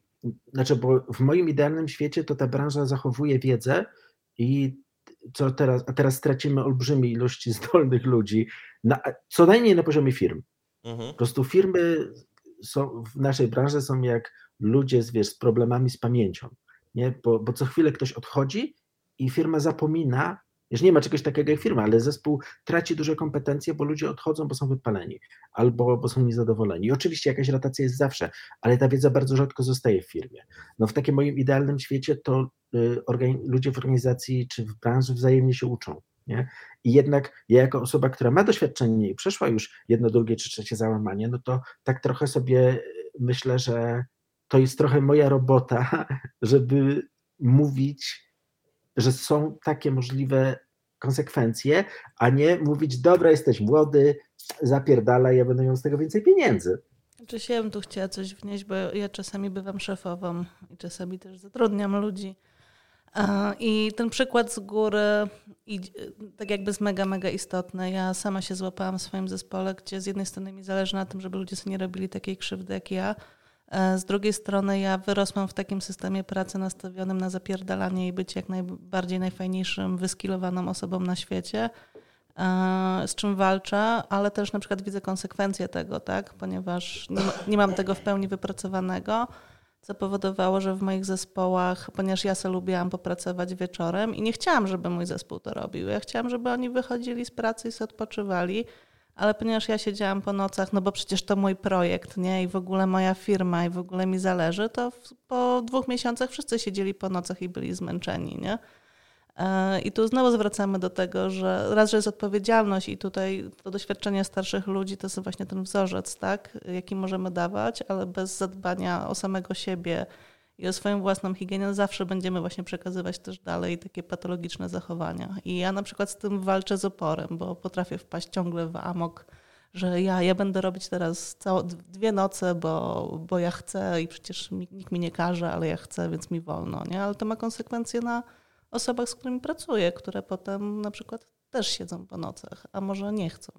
znaczy, bo w moim idealnym świecie to ta branża zachowuje wiedzę i co teraz, a teraz stracimy olbrzymie ilości zdolnych ludzi, na, co najmniej na poziomie firm. Mhm. Po prostu firmy są, w naszej branży są jak ludzie z, wiesz, z problemami z pamięcią, nie? Bo, bo co chwilę ktoś odchodzi i firma zapomina, już nie ma czegoś takiego jak firma, ale zespół traci duże kompetencje, bo ludzie odchodzą, bo są wypaleni albo bo są niezadowoleni. I oczywiście jakaś rotacja jest zawsze, ale ta wiedza bardzo rzadko zostaje w firmie. No w takim moim idealnym świecie to y, ludzie w organizacji czy w branży wzajemnie się uczą. Nie? I jednak ja jako osoba, która ma doświadczenie i przeszła już jedno, drugie czy trzecie załamanie, no to tak trochę sobie myślę, że to jest trochę moja robota, żeby mówić że są takie możliwe konsekwencje, a nie mówić, dobra, jesteś młody, zapierdala, ja będę miał z tego więcej pieniędzy. Znaczy się bym tu chciała coś wnieść, bo ja czasami bywam szefową i czasami też zatrudniam ludzi. I ten przykład z góry tak jakby jest mega, mega istotny. Ja sama się złapałam w swoim zespole, gdzie z jednej strony mi zależy na tym, żeby ludzie sobie nie robili takiej krzywdy jak ja, z drugiej strony ja wyrosłam w takim systemie pracy nastawionym na zapierdalanie i być jak najbardziej najfajniejszym, wyskilowaną osobą na świecie, z czym walczę, ale też na przykład widzę konsekwencje tego, tak? ponieważ nie, nie mam tego w pełni wypracowanego co powodowało, że w moich zespołach, ponieważ ja sobie lubiłam popracować wieczorem i nie chciałam, żeby mój zespół to robił. Ja chciałam, żeby oni wychodzili z pracy i sobie odpoczywali, ale ponieważ ja siedziałam po nocach, no bo przecież to mój projekt, nie? I w ogóle moja firma i w ogóle mi zależy, to po dwóch miesiącach wszyscy siedzieli po nocach i byli zmęczeni, nie? E, I tu znowu zwracamy do tego, że raz, że jest odpowiedzialność i tutaj to doświadczenie starszych ludzi to jest właśnie ten wzorzec, tak, jaki możemy dawać, ale bez zadbania o samego siebie i o swoją własną higienę zawsze będziemy właśnie przekazywać też dalej takie patologiczne zachowania. I ja na przykład z tym walczę z oporem, bo potrafię wpaść ciągle w amok, że ja, ja będę robić teraz dwie noce, bo, bo ja chcę i przecież nikt mi nie każe, ale ja chcę, więc mi wolno, nie? Ale to ma konsekwencje na osobach, z którymi pracuję, które potem na przykład też siedzą po nocach, a może nie chcą.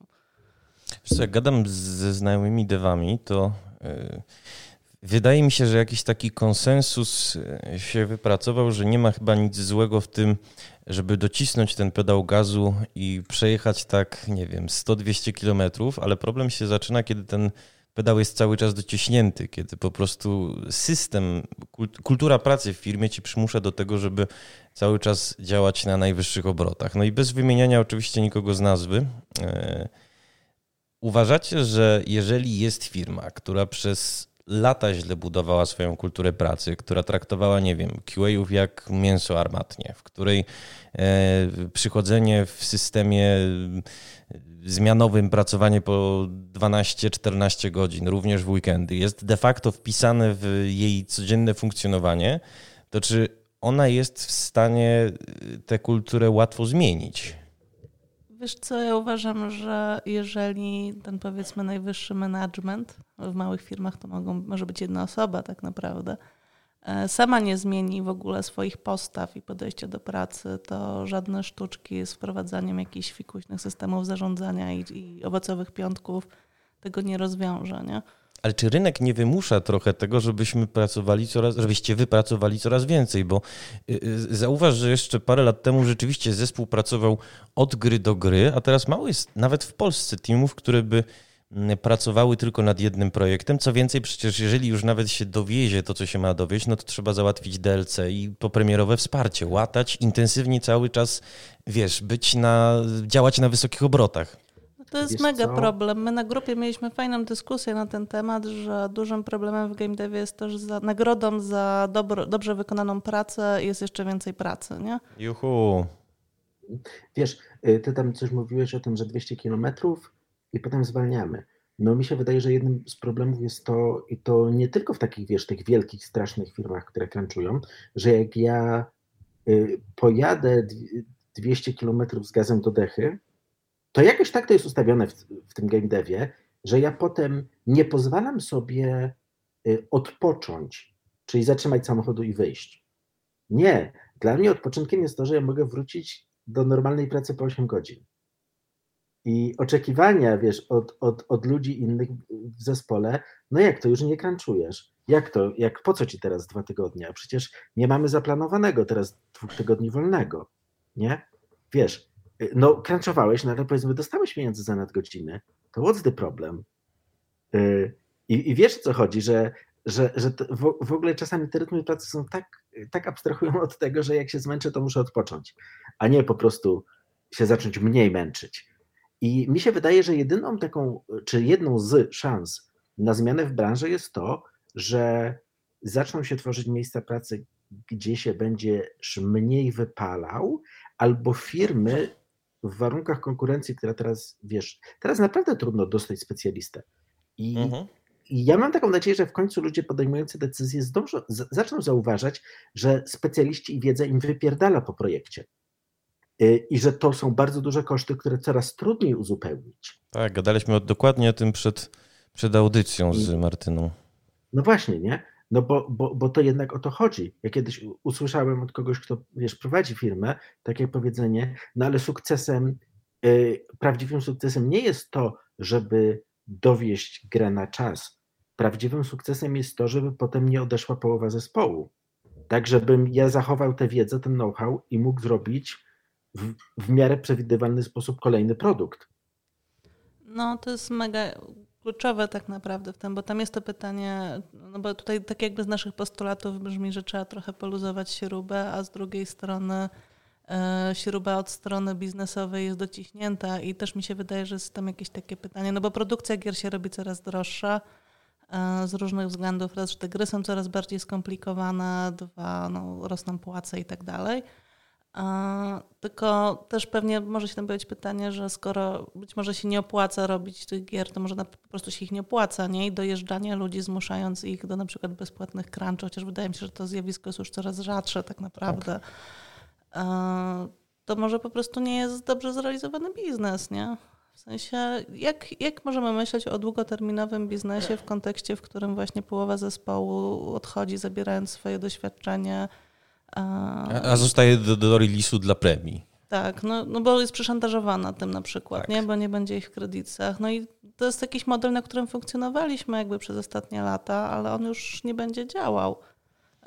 Wiesz jak gadam ze znajomymi dewami, to yy, wydaje mi się, że jakiś taki konsensus yy, się wypracował, że nie ma chyba nic złego w tym, żeby docisnąć ten pedał gazu i przejechać tak, nie wiem, 100-200 kilometrów, ale problem się zaczyna, kiedy ten pedał jest cały czas dociśnięty, kiedy po prostu system, kultura pracy w firmie ci przymusza do tego, żeby cały czas działać na najwyższych obrotach. No i bez wymieniania oczywiście nikogo z nazwy. E, uważacie, że jeżeli jest firma, która przez lata źle budowała swoją kulturę pracy, która traktowała, nie wiem, QA-ów jak mięso armatnie, w której e, przychodzenie w systemie zmianowym pracowanie po 12-14 godzin, również w weekendy, jest de facto wpisane w jej codzienne funkcjonowanie, to czy ona jest w stanie tę kulturę łatwo zmienić? Wiesz co, ja uważam, że jeżeli ten powiedzmy najwyższy management w małych firmach to mogą, może być jedna osoba tak naprawdę, E, sama nie zmieni w ogóle swoich postaw i podejścia do pracy, to żadne sztuczki z wprowadzaniem jakichś fikuśnych systemów zarządzania i, i owocowych piątków tego nie rozwiąże. Nie? Ale czy rynek nie wymusza trochę tego, żebyśmy pracowali coraz, żebyście wypracowali coraz więcej? Bo y, y, zauważ, że jeszcze parę lat temu rzeczywiście zespół pracował od gry do gry, a teraz mało jest nawet w Polsce teamów, które by Mm, pracowały tylko nad jednym projektem. Co więcej, przecież jeżeli już nawet się dowiezie to, co się ma dowieść, no to trzeba załatwić DLC i popremierowe wsparcie, łatać intensywnie cały czas, wiesz, być na, działać na wysokich obrotach. To jest Wiesz mega co? problem. My na grupie mieliśmy fajną dyskusję na ten temat, że dużym problemem w game devie jest to, że za nagrodą za dobro, dobrze wykonaną pracę jest jeszcze więcej pracy, nie? Juhu. Wiesz, y, ty tam coś mówiłeś o tym, że 200 kilometrów i potem zwalniamy. No mi się wydaje, że jednym z problemów jest to, i to nie tylko w takich, wiesz, tych wielkich, strasznych firmach, które crunchują, że jak ja y, pojadę 200 km z gazem do dechy, to jakoś tak to jest ustawione w, w tym game devie, że ja potem nie pozwalam sobie y, odpocząć, czyli zatrzymać samochodu i wyjść. Nie. Dla mnie odpoczynkiem jest to, że ja mogę wrócić do normalnej pracy po 8 godzin. I oczekiwania, wiesz, od, od, od ludzi innych w zespole, no jak to, już nie crunchujesz? Jak to, jak, po co ci teraz dwa tygodnie? Przecież nie mamy zaplanowanego teraz dwóch tygodni wolnego, nie? Wiesz, no crunchowałeś, no powiedzmy dostałeś pieniądze za nadgodziny, to what's the problem? Y, I, i wiesz, co chodzi, że, że, że w, w ogóle czasami te rytmy pracy są tak, tak abstrahują od tego, że jak się zmęczę, to muszę odpocząć, a nie po prostu się zacząć mniej męczyć. I mi się wydaje, że jedyną taką, czy jedną z szans na zmianę w branży jest to, że zaczną się tworzyć miejsca pracy, gdzie się będziesz mniej wypalał, albo firmy w warunkach konkurencji, która teraz, wiesz, teraz naprawdę trudno dostać specjalistę. I, mhm. I ja mam taką nadzieję, że w końcu ludzie podejmujący decyzje zdążą, zaczną zauważać, że specjaliści i wiedza im wypierdala po projekcie. Y, i że to są bardzo duże koszty, które coraz trudniej uzupełnić. Tak, gadaliśmy dokładnie o tym przed, Przed audycją z Martyną. No właśnie, nie? No bo, bo, bo to jednak o to chodzi. Ja kiedyś usłyszałem od kogoś, kto wiesz, prowadzi firmę, takie powiedzenie, no ale sukcesem, yy, prawdziwym sukcesem nie jest to, żeby dowieść grę na czas. Prawdziwym sukcesem jest to, żeby potem nie odeszła połowa zespołu. Tak, żebym ja zachował tę wiedzę, ten know-how i mógł zrobić w, w miarę przewidywalny sposób kolejny produkt. No, to jest mega kluczowe tak naprawdę w tym, bo tam jest to pytanie, no bo tutaj tak jakby z naszych postulatów brzmi, że trzeba trochę poluzować śrubę, a z drugiej strony e, śruba od strony biznesowej jest dociśnięta i też mi się wydaje, że jest tam jakieś takie pytanie, no bo produkcja gier się robi coraz droższa e, z różnych względów. Raz, że te gry są coraz bardziej skomplikowane, dwa, no, rosną płace i tak dalej. Tylko też pewnie może się tam pojawić pytanie, że skoro być może się nie opłaca robić tych gier, to może po prostu się ich nie opłaca, nie? I dojeżdżanie ludzi, zmuszając ich do na przykład bezpłatnych crunch, chociaż wydaje mi się, że to zjawisko jest już coraz rzadsze tak naprawdę. Tak. To może po prostu nie jest dobrze zrealizowany biznes, nie? W sensie, jak, jak możemy myśleć o długoterminowym biznesie w kontekście, w którym właśnie połowa zespołu odchodzi, zabierając swoje doświadczenie, a, a zostaje do, do release'u dla premii. Tak, no, no bo jest przeszantażowana tym na przykład, tak. nie? bo nie będzie ich w kredytach. No i to jest jakiś model, na którym funkcjonowaliśmy jakby przez ostatnie lata, ale on już nie będzie działał.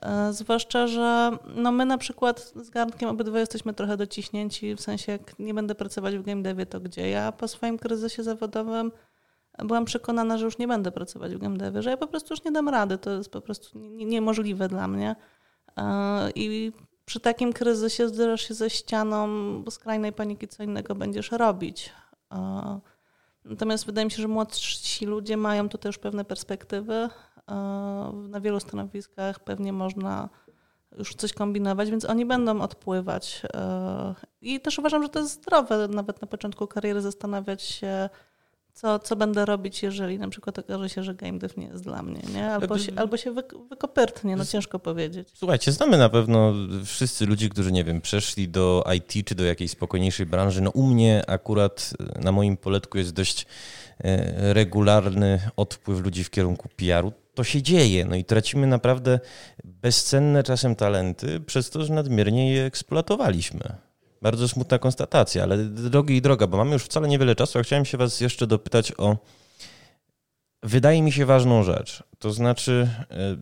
E, zwłaszcza, że no my na przykład z Garnkiem obydwoje jesteśmy trochę dociśnięci, w sensie jak nie będę pracować w game devie, to gdzie? Ja po swoim kryzysie zawodowym byłam przekonana, że już nie będę pracować w game devie, że ja po prostu już nie dam rady, to jest po prostu niemożliwe dla mnie. E, I przy takim kryzysie zderzasz się ze ścianą skrajnej paniki, co innego będziesz robić. E, natomiast wydaje mi się, że młodsi ludzie mają tutaj już pewne perspektywy. E, na wielu stanowiskach pewnie można już coś kombinować, więc oni będą odpływać. I też uważam, że to jest zdrowe nawet na początku kariery zastanawiać się, co, co będę robić, jeżeli na przykład okaże się, że game dev nie jest dla mnie, nie? Albo się, albo się wykopyrtnie, no ciężko powiedzieć. Słuchajcie, znamy na pewno wszyscy ludzi, którzy, nie wiem, przeszli do IT czy do jakiejś spokojniejszej branży. No u mnie akurat na moim poletku jest dość e, regularny odpływ ludzi w kierunku PR-u. To się dzieje, no i tracimy naprawdę bezcenne czasem talenty przez to, że nadmiernie je eksploatowaliśmy. Bardzo smutna konstatacja, ale drogi i droga, bo mamy już wcale niewiele czasu, a chciałem się Was jeszcze dopytać o. Wydaje mi się ważną rzecz. To znaczy, e,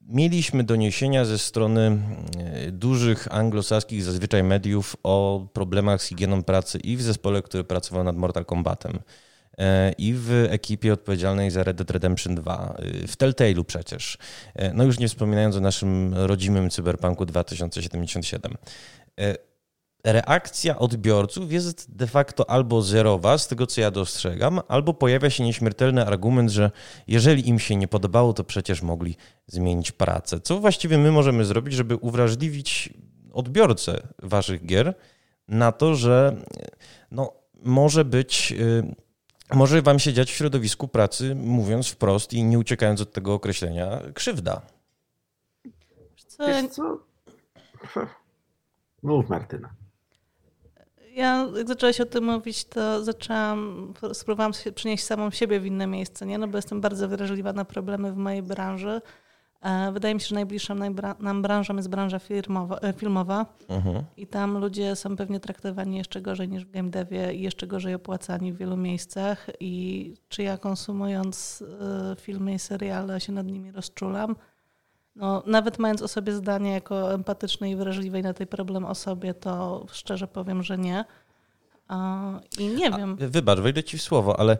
mieliśmy doniesienia ze strony e, dużych anglosaskich zazwyczaj mediów o problemach z higieną pracy i w zespole, który pracował nad Mortal Kombatem e, i w ekipie odpowiedzialnej za Red Dead Redemption 2, w Telltale'u przecież. No już nie wspominając o naszym rodzimym Cyberpunku 2077 reakcja odbiorców jest de facto albo zerowa, z tego co ja dostrzegam, albo pojawia się nieśmiertelny argument, że jeżeli im się nie podobało, to przecież mogli zmienić pracę. Co właściwie my możemy zrobić, żeby uwrażliwić odbiorcę waszych gier na to, że no, może być. Y, może wam się dziać w środowisku pracy, mówiąc wprost i nie uciekając od tego określenia, krzywda. Wiesz co? Mów, Martyna ja jak zaczęłaś o tym mówić, to zaczęłam, spróbowałam przynieść samą siebie w inne miejsce, nie? No bo jestem bardzo wrażliwa na problemy w mojej branży. E, wydaje mi się, że najbliższą nam branżą jest branża firmowa, e, filmowa uh-huh. i tam ludzie są pewnie traktowani jeszcze gorzej niż w game devie i jeszcze gorzej opłacani w wielu miejscach i czy ja konsumując e, filmy i seriale się nad nimi rozczulam, no, nawet mając o sobie zdanie jako empatycznej i wrażliwej na tej problem osobie, to szczerze powiem, że nie. I nie wiem. A, wybacz, wejdę ci w słowo, ale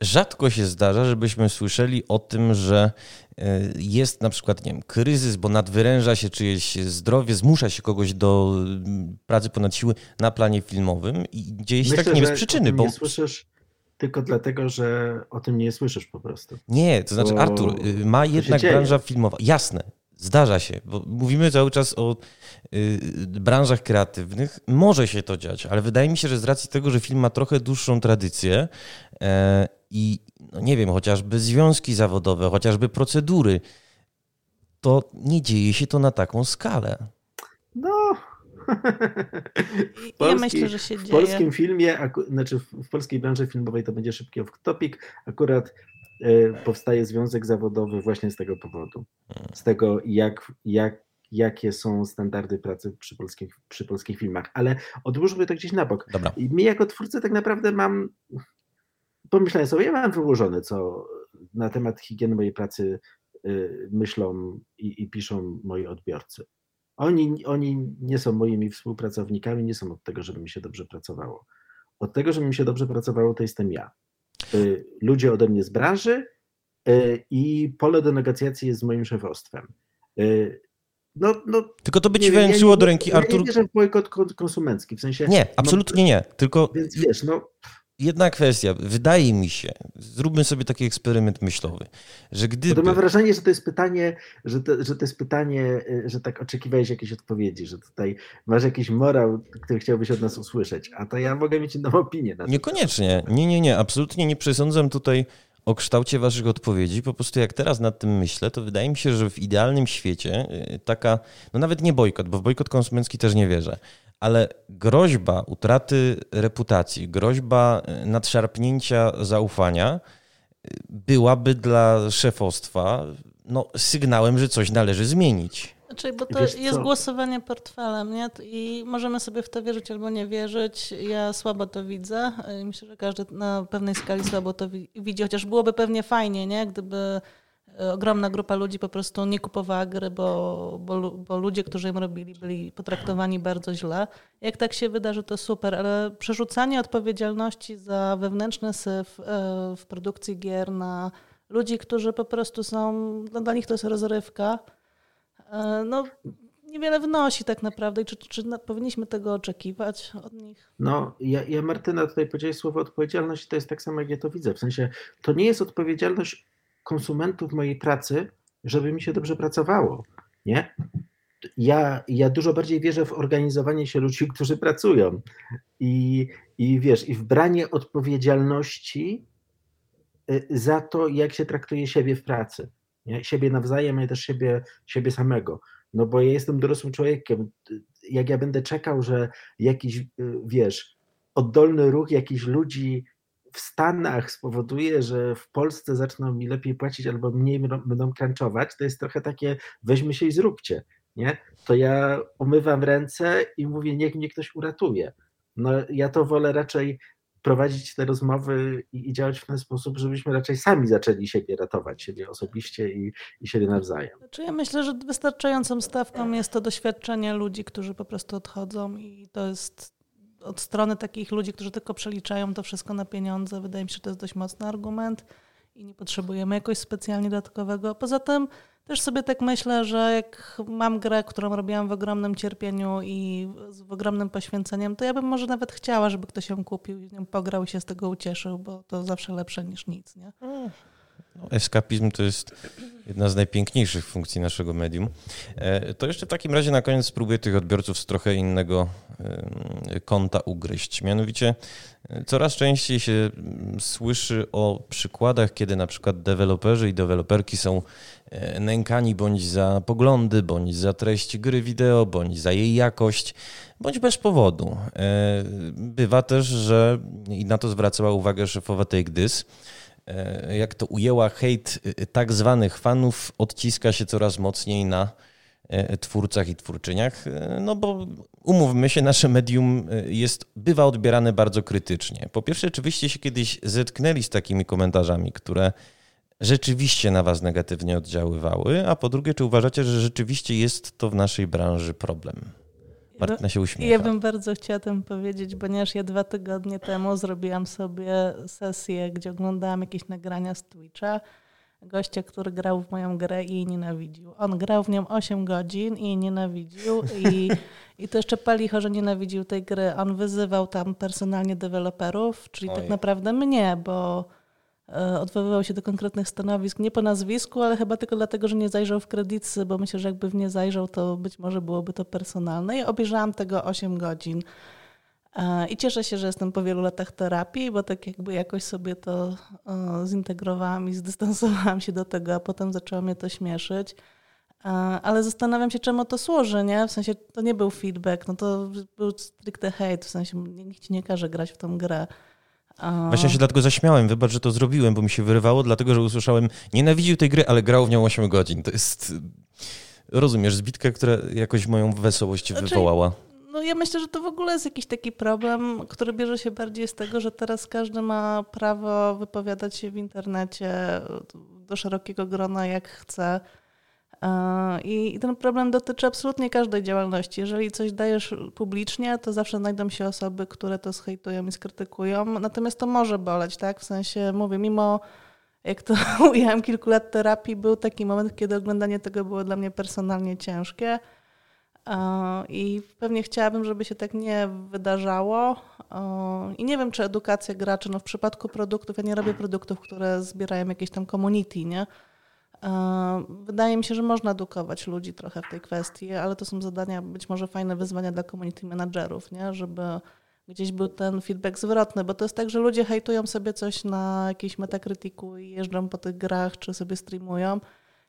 rzadko się zdarza, żebyśmy słyszeli o tym, że e, jest na przykład, nie wiem, kryzys, bo nadwyręża się czyjeś zdrowie, zmusza się kogoś do pracy ponad siły na planie filmowym i dzieje się Myślę, tak nie bez przyczyny. Bo... Nie słyszysz tylko dlatego, że o tym nie słyszysz po prostu. Nie, to znaczy, Artur, y, ma jednak branża filmowa. Jasne, zdarza się, bo mówimy cały czas o y, branżach kreatywnych. Może się to dziać, ale wydaje mi się, że z racji tego, że film ma trochę dłuższą tradycję e, i no nie wiem, chociażby związki zawodowe, chociażby procedury, to nie dzieje się to na taką skalę. No, w polskiej, ja myślę, że się w dzieje. polskim filmie, znaczy w polskiej branży filmowej to będzie szybki off-topic, akurat y, powstaje związek zawodowy właśnie z tego powodu. Z tego, jak, jak, jakie są standardy pracy przy polskich, przy polskich filmach. Ale odłóżmy to gdzieś na bok. Dobra. I mnie jako twórcy tak naprawdę mam, pomyślałem sobie, ja mam wyłożone, co na temat higieny mojej pracy y, myślą i, i piszą moi odbiorcy. Oni, oni nie są moimi współpracownikami, nie są od tego, żeby mi się dobrze pracowało. Od tego, żeby mi się dobrze pracowało, to jestem ja. Y, ludzie ode mnie z branży y, i pole do negocjacji jest z moim szefostwem. No, no, Tylko to by ci wręczyło ja do ręki, Artur. Ja nie wierzę w bojkot konsumencki, w sensie... Nie, absolutnie nie, tylko... Więc wiesz, no jedna kwestia. Wydaje mi się, zróbmy sobie taki eksperyment myślowy, że gdyby... Bo mam wrażenie, że to jest pytanie, że to, że to jest pytanie, y, że tak oczekiwałeś jakiejś odpowiedzi, że tutaj masz jakiś morał, który chciałbyś od nas usłyszeć, a to ja mogę mieć inną opinię. Na Niekoniecznie. Nie, nie, nie. Absolutnie nie przesądzam tutaj o kształcie waszych odpowiedzi. Po prostu jak teraz nad tym myślę, to wydaje mi się, że w idealnym świecie y, taka, no nawet nie bojkot, bo w bojkot konsumencki też nie wierzę, ale groźba utraty reputacji, groźba e, nadszarpnięcia zaufania e, byłaby dla szefostwa no, sygnałem, że coś należy zmienić. Znaczy, bo to jest głosowanie portfelem, nie? I możemy sobie w to wierzyć albo nie wierzyć. Ja słabo to widzę. Myślę, że każdy na pewnej skali słabo to widzi, chociaż byłoby pewnie fajnie, nie? Gdyby ogromna grupa ludzi po prostu nie kupowała gry, bo, bo, bo ludzie, którzy im robili, byli potraktowani bardzo źle. Jak tak się wydarzy, to super, ale przerzucanie odpowiedzialności za wewnętrzny syf e, w produkcji gier na ludzi, którzy po prostu są, no dla nich to jest rozrywka, e, no niewiele wnosi tak naprawdę. I czy, czy powinniśmy tego oczekiwać od nich? No, ja, ja Martyna tutaj powiedziałeś słowo odpowiedzialność, to jest tak samo, jak ja to widzę. W sensie, to nie jest odpowiedzialność konsumentów mojej pracy, żeby mi się dobrze pracowało. Nie? Ja, ja dużo bardziej wierzę w organizowanie się ludzi, którzy pracują. I, I wiesz, i w branie odpowiedzialności y, za to, jak się traktuje siebie w pracy. Nie? Siebie nawzajem, ale też siebie, siebie samego. No bo ja jestem dorosłym człowiekiem. Jak ja będę czekał, że jakiś, y, wiesz, oddolny ruch jakichś ludzi w Stanach spowoduje, że w Polsce zaczną mi lepiej płacić albo mniej będą crunchować, to jest trochę takie weźmy się i zróbcie, nie? To ja umywam ręce i mówię, niech mnie ktoś uratuje. No ja to wolę raczej prowadzić te rozmowy i, i, działać w ten sposób, żebyśmy raczej sami zaczęli siebie ratować, siebie osobiście i, i siebie nawzajem. Znaczy ja myślę, że wystarczającą stawką jest to doświadczenie ludzi, którzy po prostu odchodzą i to jest od strony takich ludzi, którzy tylko przeliczają to wszystko na pieniądze, wydaje mi się, że to jest dość mocny argument i nie potrzebujemy jakoś specjalnie dodatkowego. Poza tym też sobie tak myślę, że jak mam grę, którą robiłam w ogromnym cierpieniu i z ogromnym poświęceniem, to ja bym może nawet chciała, żeby ktoś ją kupił i pograł i się z tego ucieszył, bo to zawsze lepsze niż nic. Nie? Mm. No, eskapizm to jest jedna z najpiękniejszych funkcji naszego medium. E, to jeszcze w takim razie na koniec spróbuję tych odbiorców z trochę innego kąta ugryźć. Mianowicie e, coraz częściej się mm, słyszy o przykładach, kiedy na przykład deweloperzy i deweloperki są e, nękani bądź za poglądy, bądź za treść gry wideo, bądź za jej jakość, bądź bez powodu. Bywa też, że i na to zwracała uwagę szefowa Take jak to ujęła, hejt e, tak zwanych fanów odciska się coraz mocniej na e, twórcach i twórczyniach, no bo umówmy się, nasze medium jest, bywa odbierane bardzo krytycznie. Po pierwsze, czy wyście się kiedyś zetknęli z takimi komentarzami, które rzeczywiście na was negatywnie oddziaływały, a po drugie, czy uważacie, że rzeczywiście jest to w naszej branży problem? Martyna się uśmiecha. Ja bym bardzo chciała tym powiedzieć, ponieważ ja dwa tygodnie temu zrobiłam sobie sesję, gdzie oglądałam jakieś nagrania z Twitcha gościa, który grał w moją grę i jej nienawidził. On grał w nią 8 godzin i jej nienawidził i, i to jeszcze palicho, że nienawidził tej gry. On wyzywał tam personalnie deweloperów, czyli tak Oj. tak naprawdę mnie, bo odwoływał się do konkretnych stanowisk, nie po nazwisku, ale chyba tylko dlatego, że nie zajrzał w kredycy, bo myślę, że jakby w nie zajrzał, to być może byłoby to personalne. I obejrzałam tego 8 godzin. E, I cieszę się, że jestem po wielu latach terapii, bo tak jakby jakoś sobie to e, zintegrowałam i zdystansowałam się do tego, a potem zaczęło mnie to śmieszyć. Ale zastanawiam się, czemu to służy, nie? W sensie to nie był feedback, no to był stricte hate, w sensie nikt ci nie każe grać w tą grę. Właśnie się dlatego zaśmiałem, wybacz, że to zrobiłem, bo mi się wyrywało, dlatego że usłyszałem, nienawidził tej gry, ale grał w nią 8 godzin. To jest, rozumiesz, zbitka, która jakoś moją wesołość znaczy, wywołała. No ja myślę, że to w ogóle jest jakiś taki problem, który bierze się bardziej z tego, że teraz każdy ma prawo wypowiadać się w internecie do szerokiego grona jak chce. E, I ten problem dotyczy absolutnie każdej działalności. Jeżeli coś dajesz publicznie, to zawsze znajdą się osoby, które to zhejtują i skrytykują. Natomiast to może boleć, tak? W sensie, mówię, mimo jak to ujęłam kilku lat terapii, był taki moment, kiedy oglądanie tego było dla mnie personalnie ciężkie. E, I pewnie chciałabym, żeby się tak nie wydarzało. E, I nie wiem, czy edukacja graczy, no w przypadku produktów, ja nie robię produktów, które zbierają jakieś tam community, nie? Wydaje mi się, że można edukować ludzi trochę w tej kwestii, ale to są zadania, być może fajne wyzwania dla community managerów, nie? żeby gdzieś był ten feedback zwrotny, bo to jest tak, że ludzie hejtują sobie coś na jakimś metakrytyku i jeżdżą po tych grach, czy sobie streamują.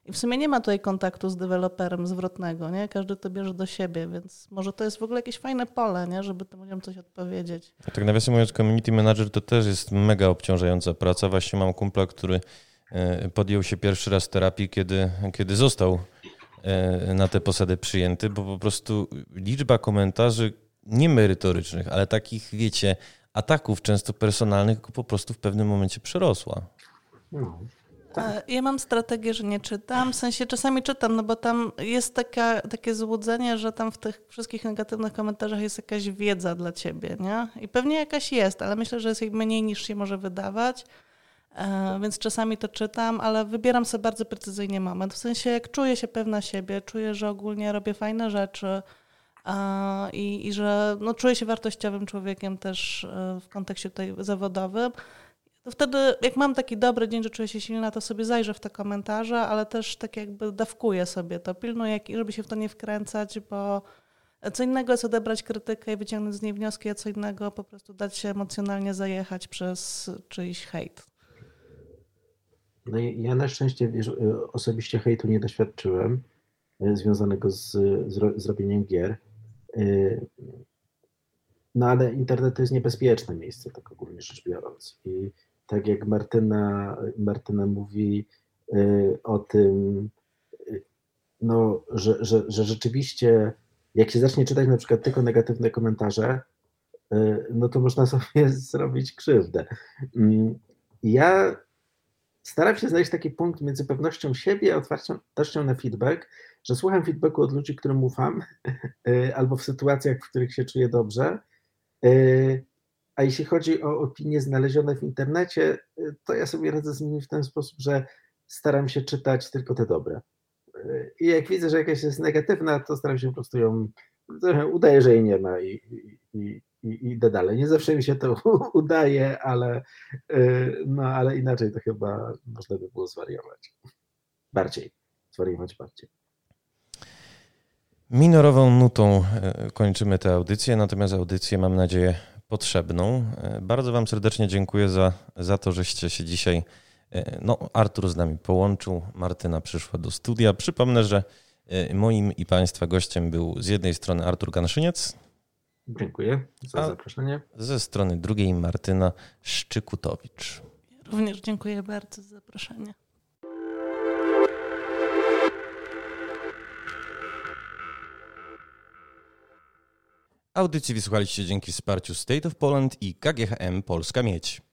I w sumie nie ma tutaj kontaktu z deweloperem zwrotnego, nie? Każdy to bierze do siebie, więc może to jest w ogóle jakieś fajne pole, nie? Żeby tym ludziom coś odpowiedzieć. Tak nawiasem mówiąc, community manager to też jest mega obciążająca praca. Właśnie mam kumpla, który podjął się pierwszy raz terapii, kiedy, kiedy został e, na te posady przyjęty, bo po prostu liczba komentarzy niemerytorycznych, ale takich, wiecie, ataków często personalnych po prostu w pewnym momencie przerosła. No, tak. Ja mam strategię, że nie czytam. W sensie czasami czytam, no bo tam jest taka, takie złudzenie, że tam w tych wszystkich negatywnych komentarzach jest jakaś wiedza dla ciebie, nie? I pewnie jakaś jest, ale myślę, że jest jej mniej niż się może wydawać. E, więc czasami to czytam, ale wybieram sobie bardzo precyzyjnie moment. W sensie, jak czuję się pewna siebie, czuję, że ogólnie robię fajne rzeczy i, i że no, czuję się wartościowym człowiekiem też e, w kontekście tutaj zawodowym, to wtedy, jak mam taki dobry dzień, że czuję się silna, to sobie zajrzę w te komentarze, ale też tak jakby dawkuję sobie to, pilnuję, żeby się w to nie wkręcać, bo co innego jest odebrać krytykę i wyciągnąć z niej wnioski, a co innego po prostu dać się emocjonalnie zajechać przez czyjś hejt. No ja na szczęście wiesz, osobiście hejtu nie doświadczyłem e, związanego z, z, z robieniem gier. E, no ale internet to jest niebezpieczne miejsce, tak ogólnie rzecz biorąc. I tak jak Martyna, Martyna mówi e, o tym, no, że, że, że rzeczywiście jak się zacznie czytać na przykład tylko negatywne komentarze, no to można sobie zrobić krzywdę. Mm, ja staram się znaleźć taki punkt między pewnością siebie a otwartością na feedback, że słucham feedbacku od ludzi, którym ufam, y, albo w sytuacjach, w których się czuję dobrze. Y, a jeśli chodzi o opinie znalezione w internecie, y, to ja sobie radzę z nimi w ten sposób, że staram się czytać tylko te dobre. I jak widzę, że jakaś jest negatywna, to staram się po prostu ją, udaję, że jej nie ma i, i, i idę dalej. Nie zawsze mi się to udaje, ale, y, no, ale inaczej to chyba można by było zwariować. Bardziej. Zwariować bardziej. Minorową nutą e, kończymy tę audycję, natomiast audycję mam nadzieję potrzebną. E, bardzo Wam serdecznie dziękuję za, za to, żeście się dzisiaj, e, no Artur z nami połączył, Martyna przyszła do studia. Przypomnę, że moim i Państwa gościem był z jednej strony Artur Ganszyniec. Dziękuję za A zaproszenie. Ze strony drugiej Martyna Szczykutowicz. Również dziękuję bardzo za zaproszenie. Audycji wysłuchaliście dzięki wsparciu State of Poland i KGHM Polska Miedź.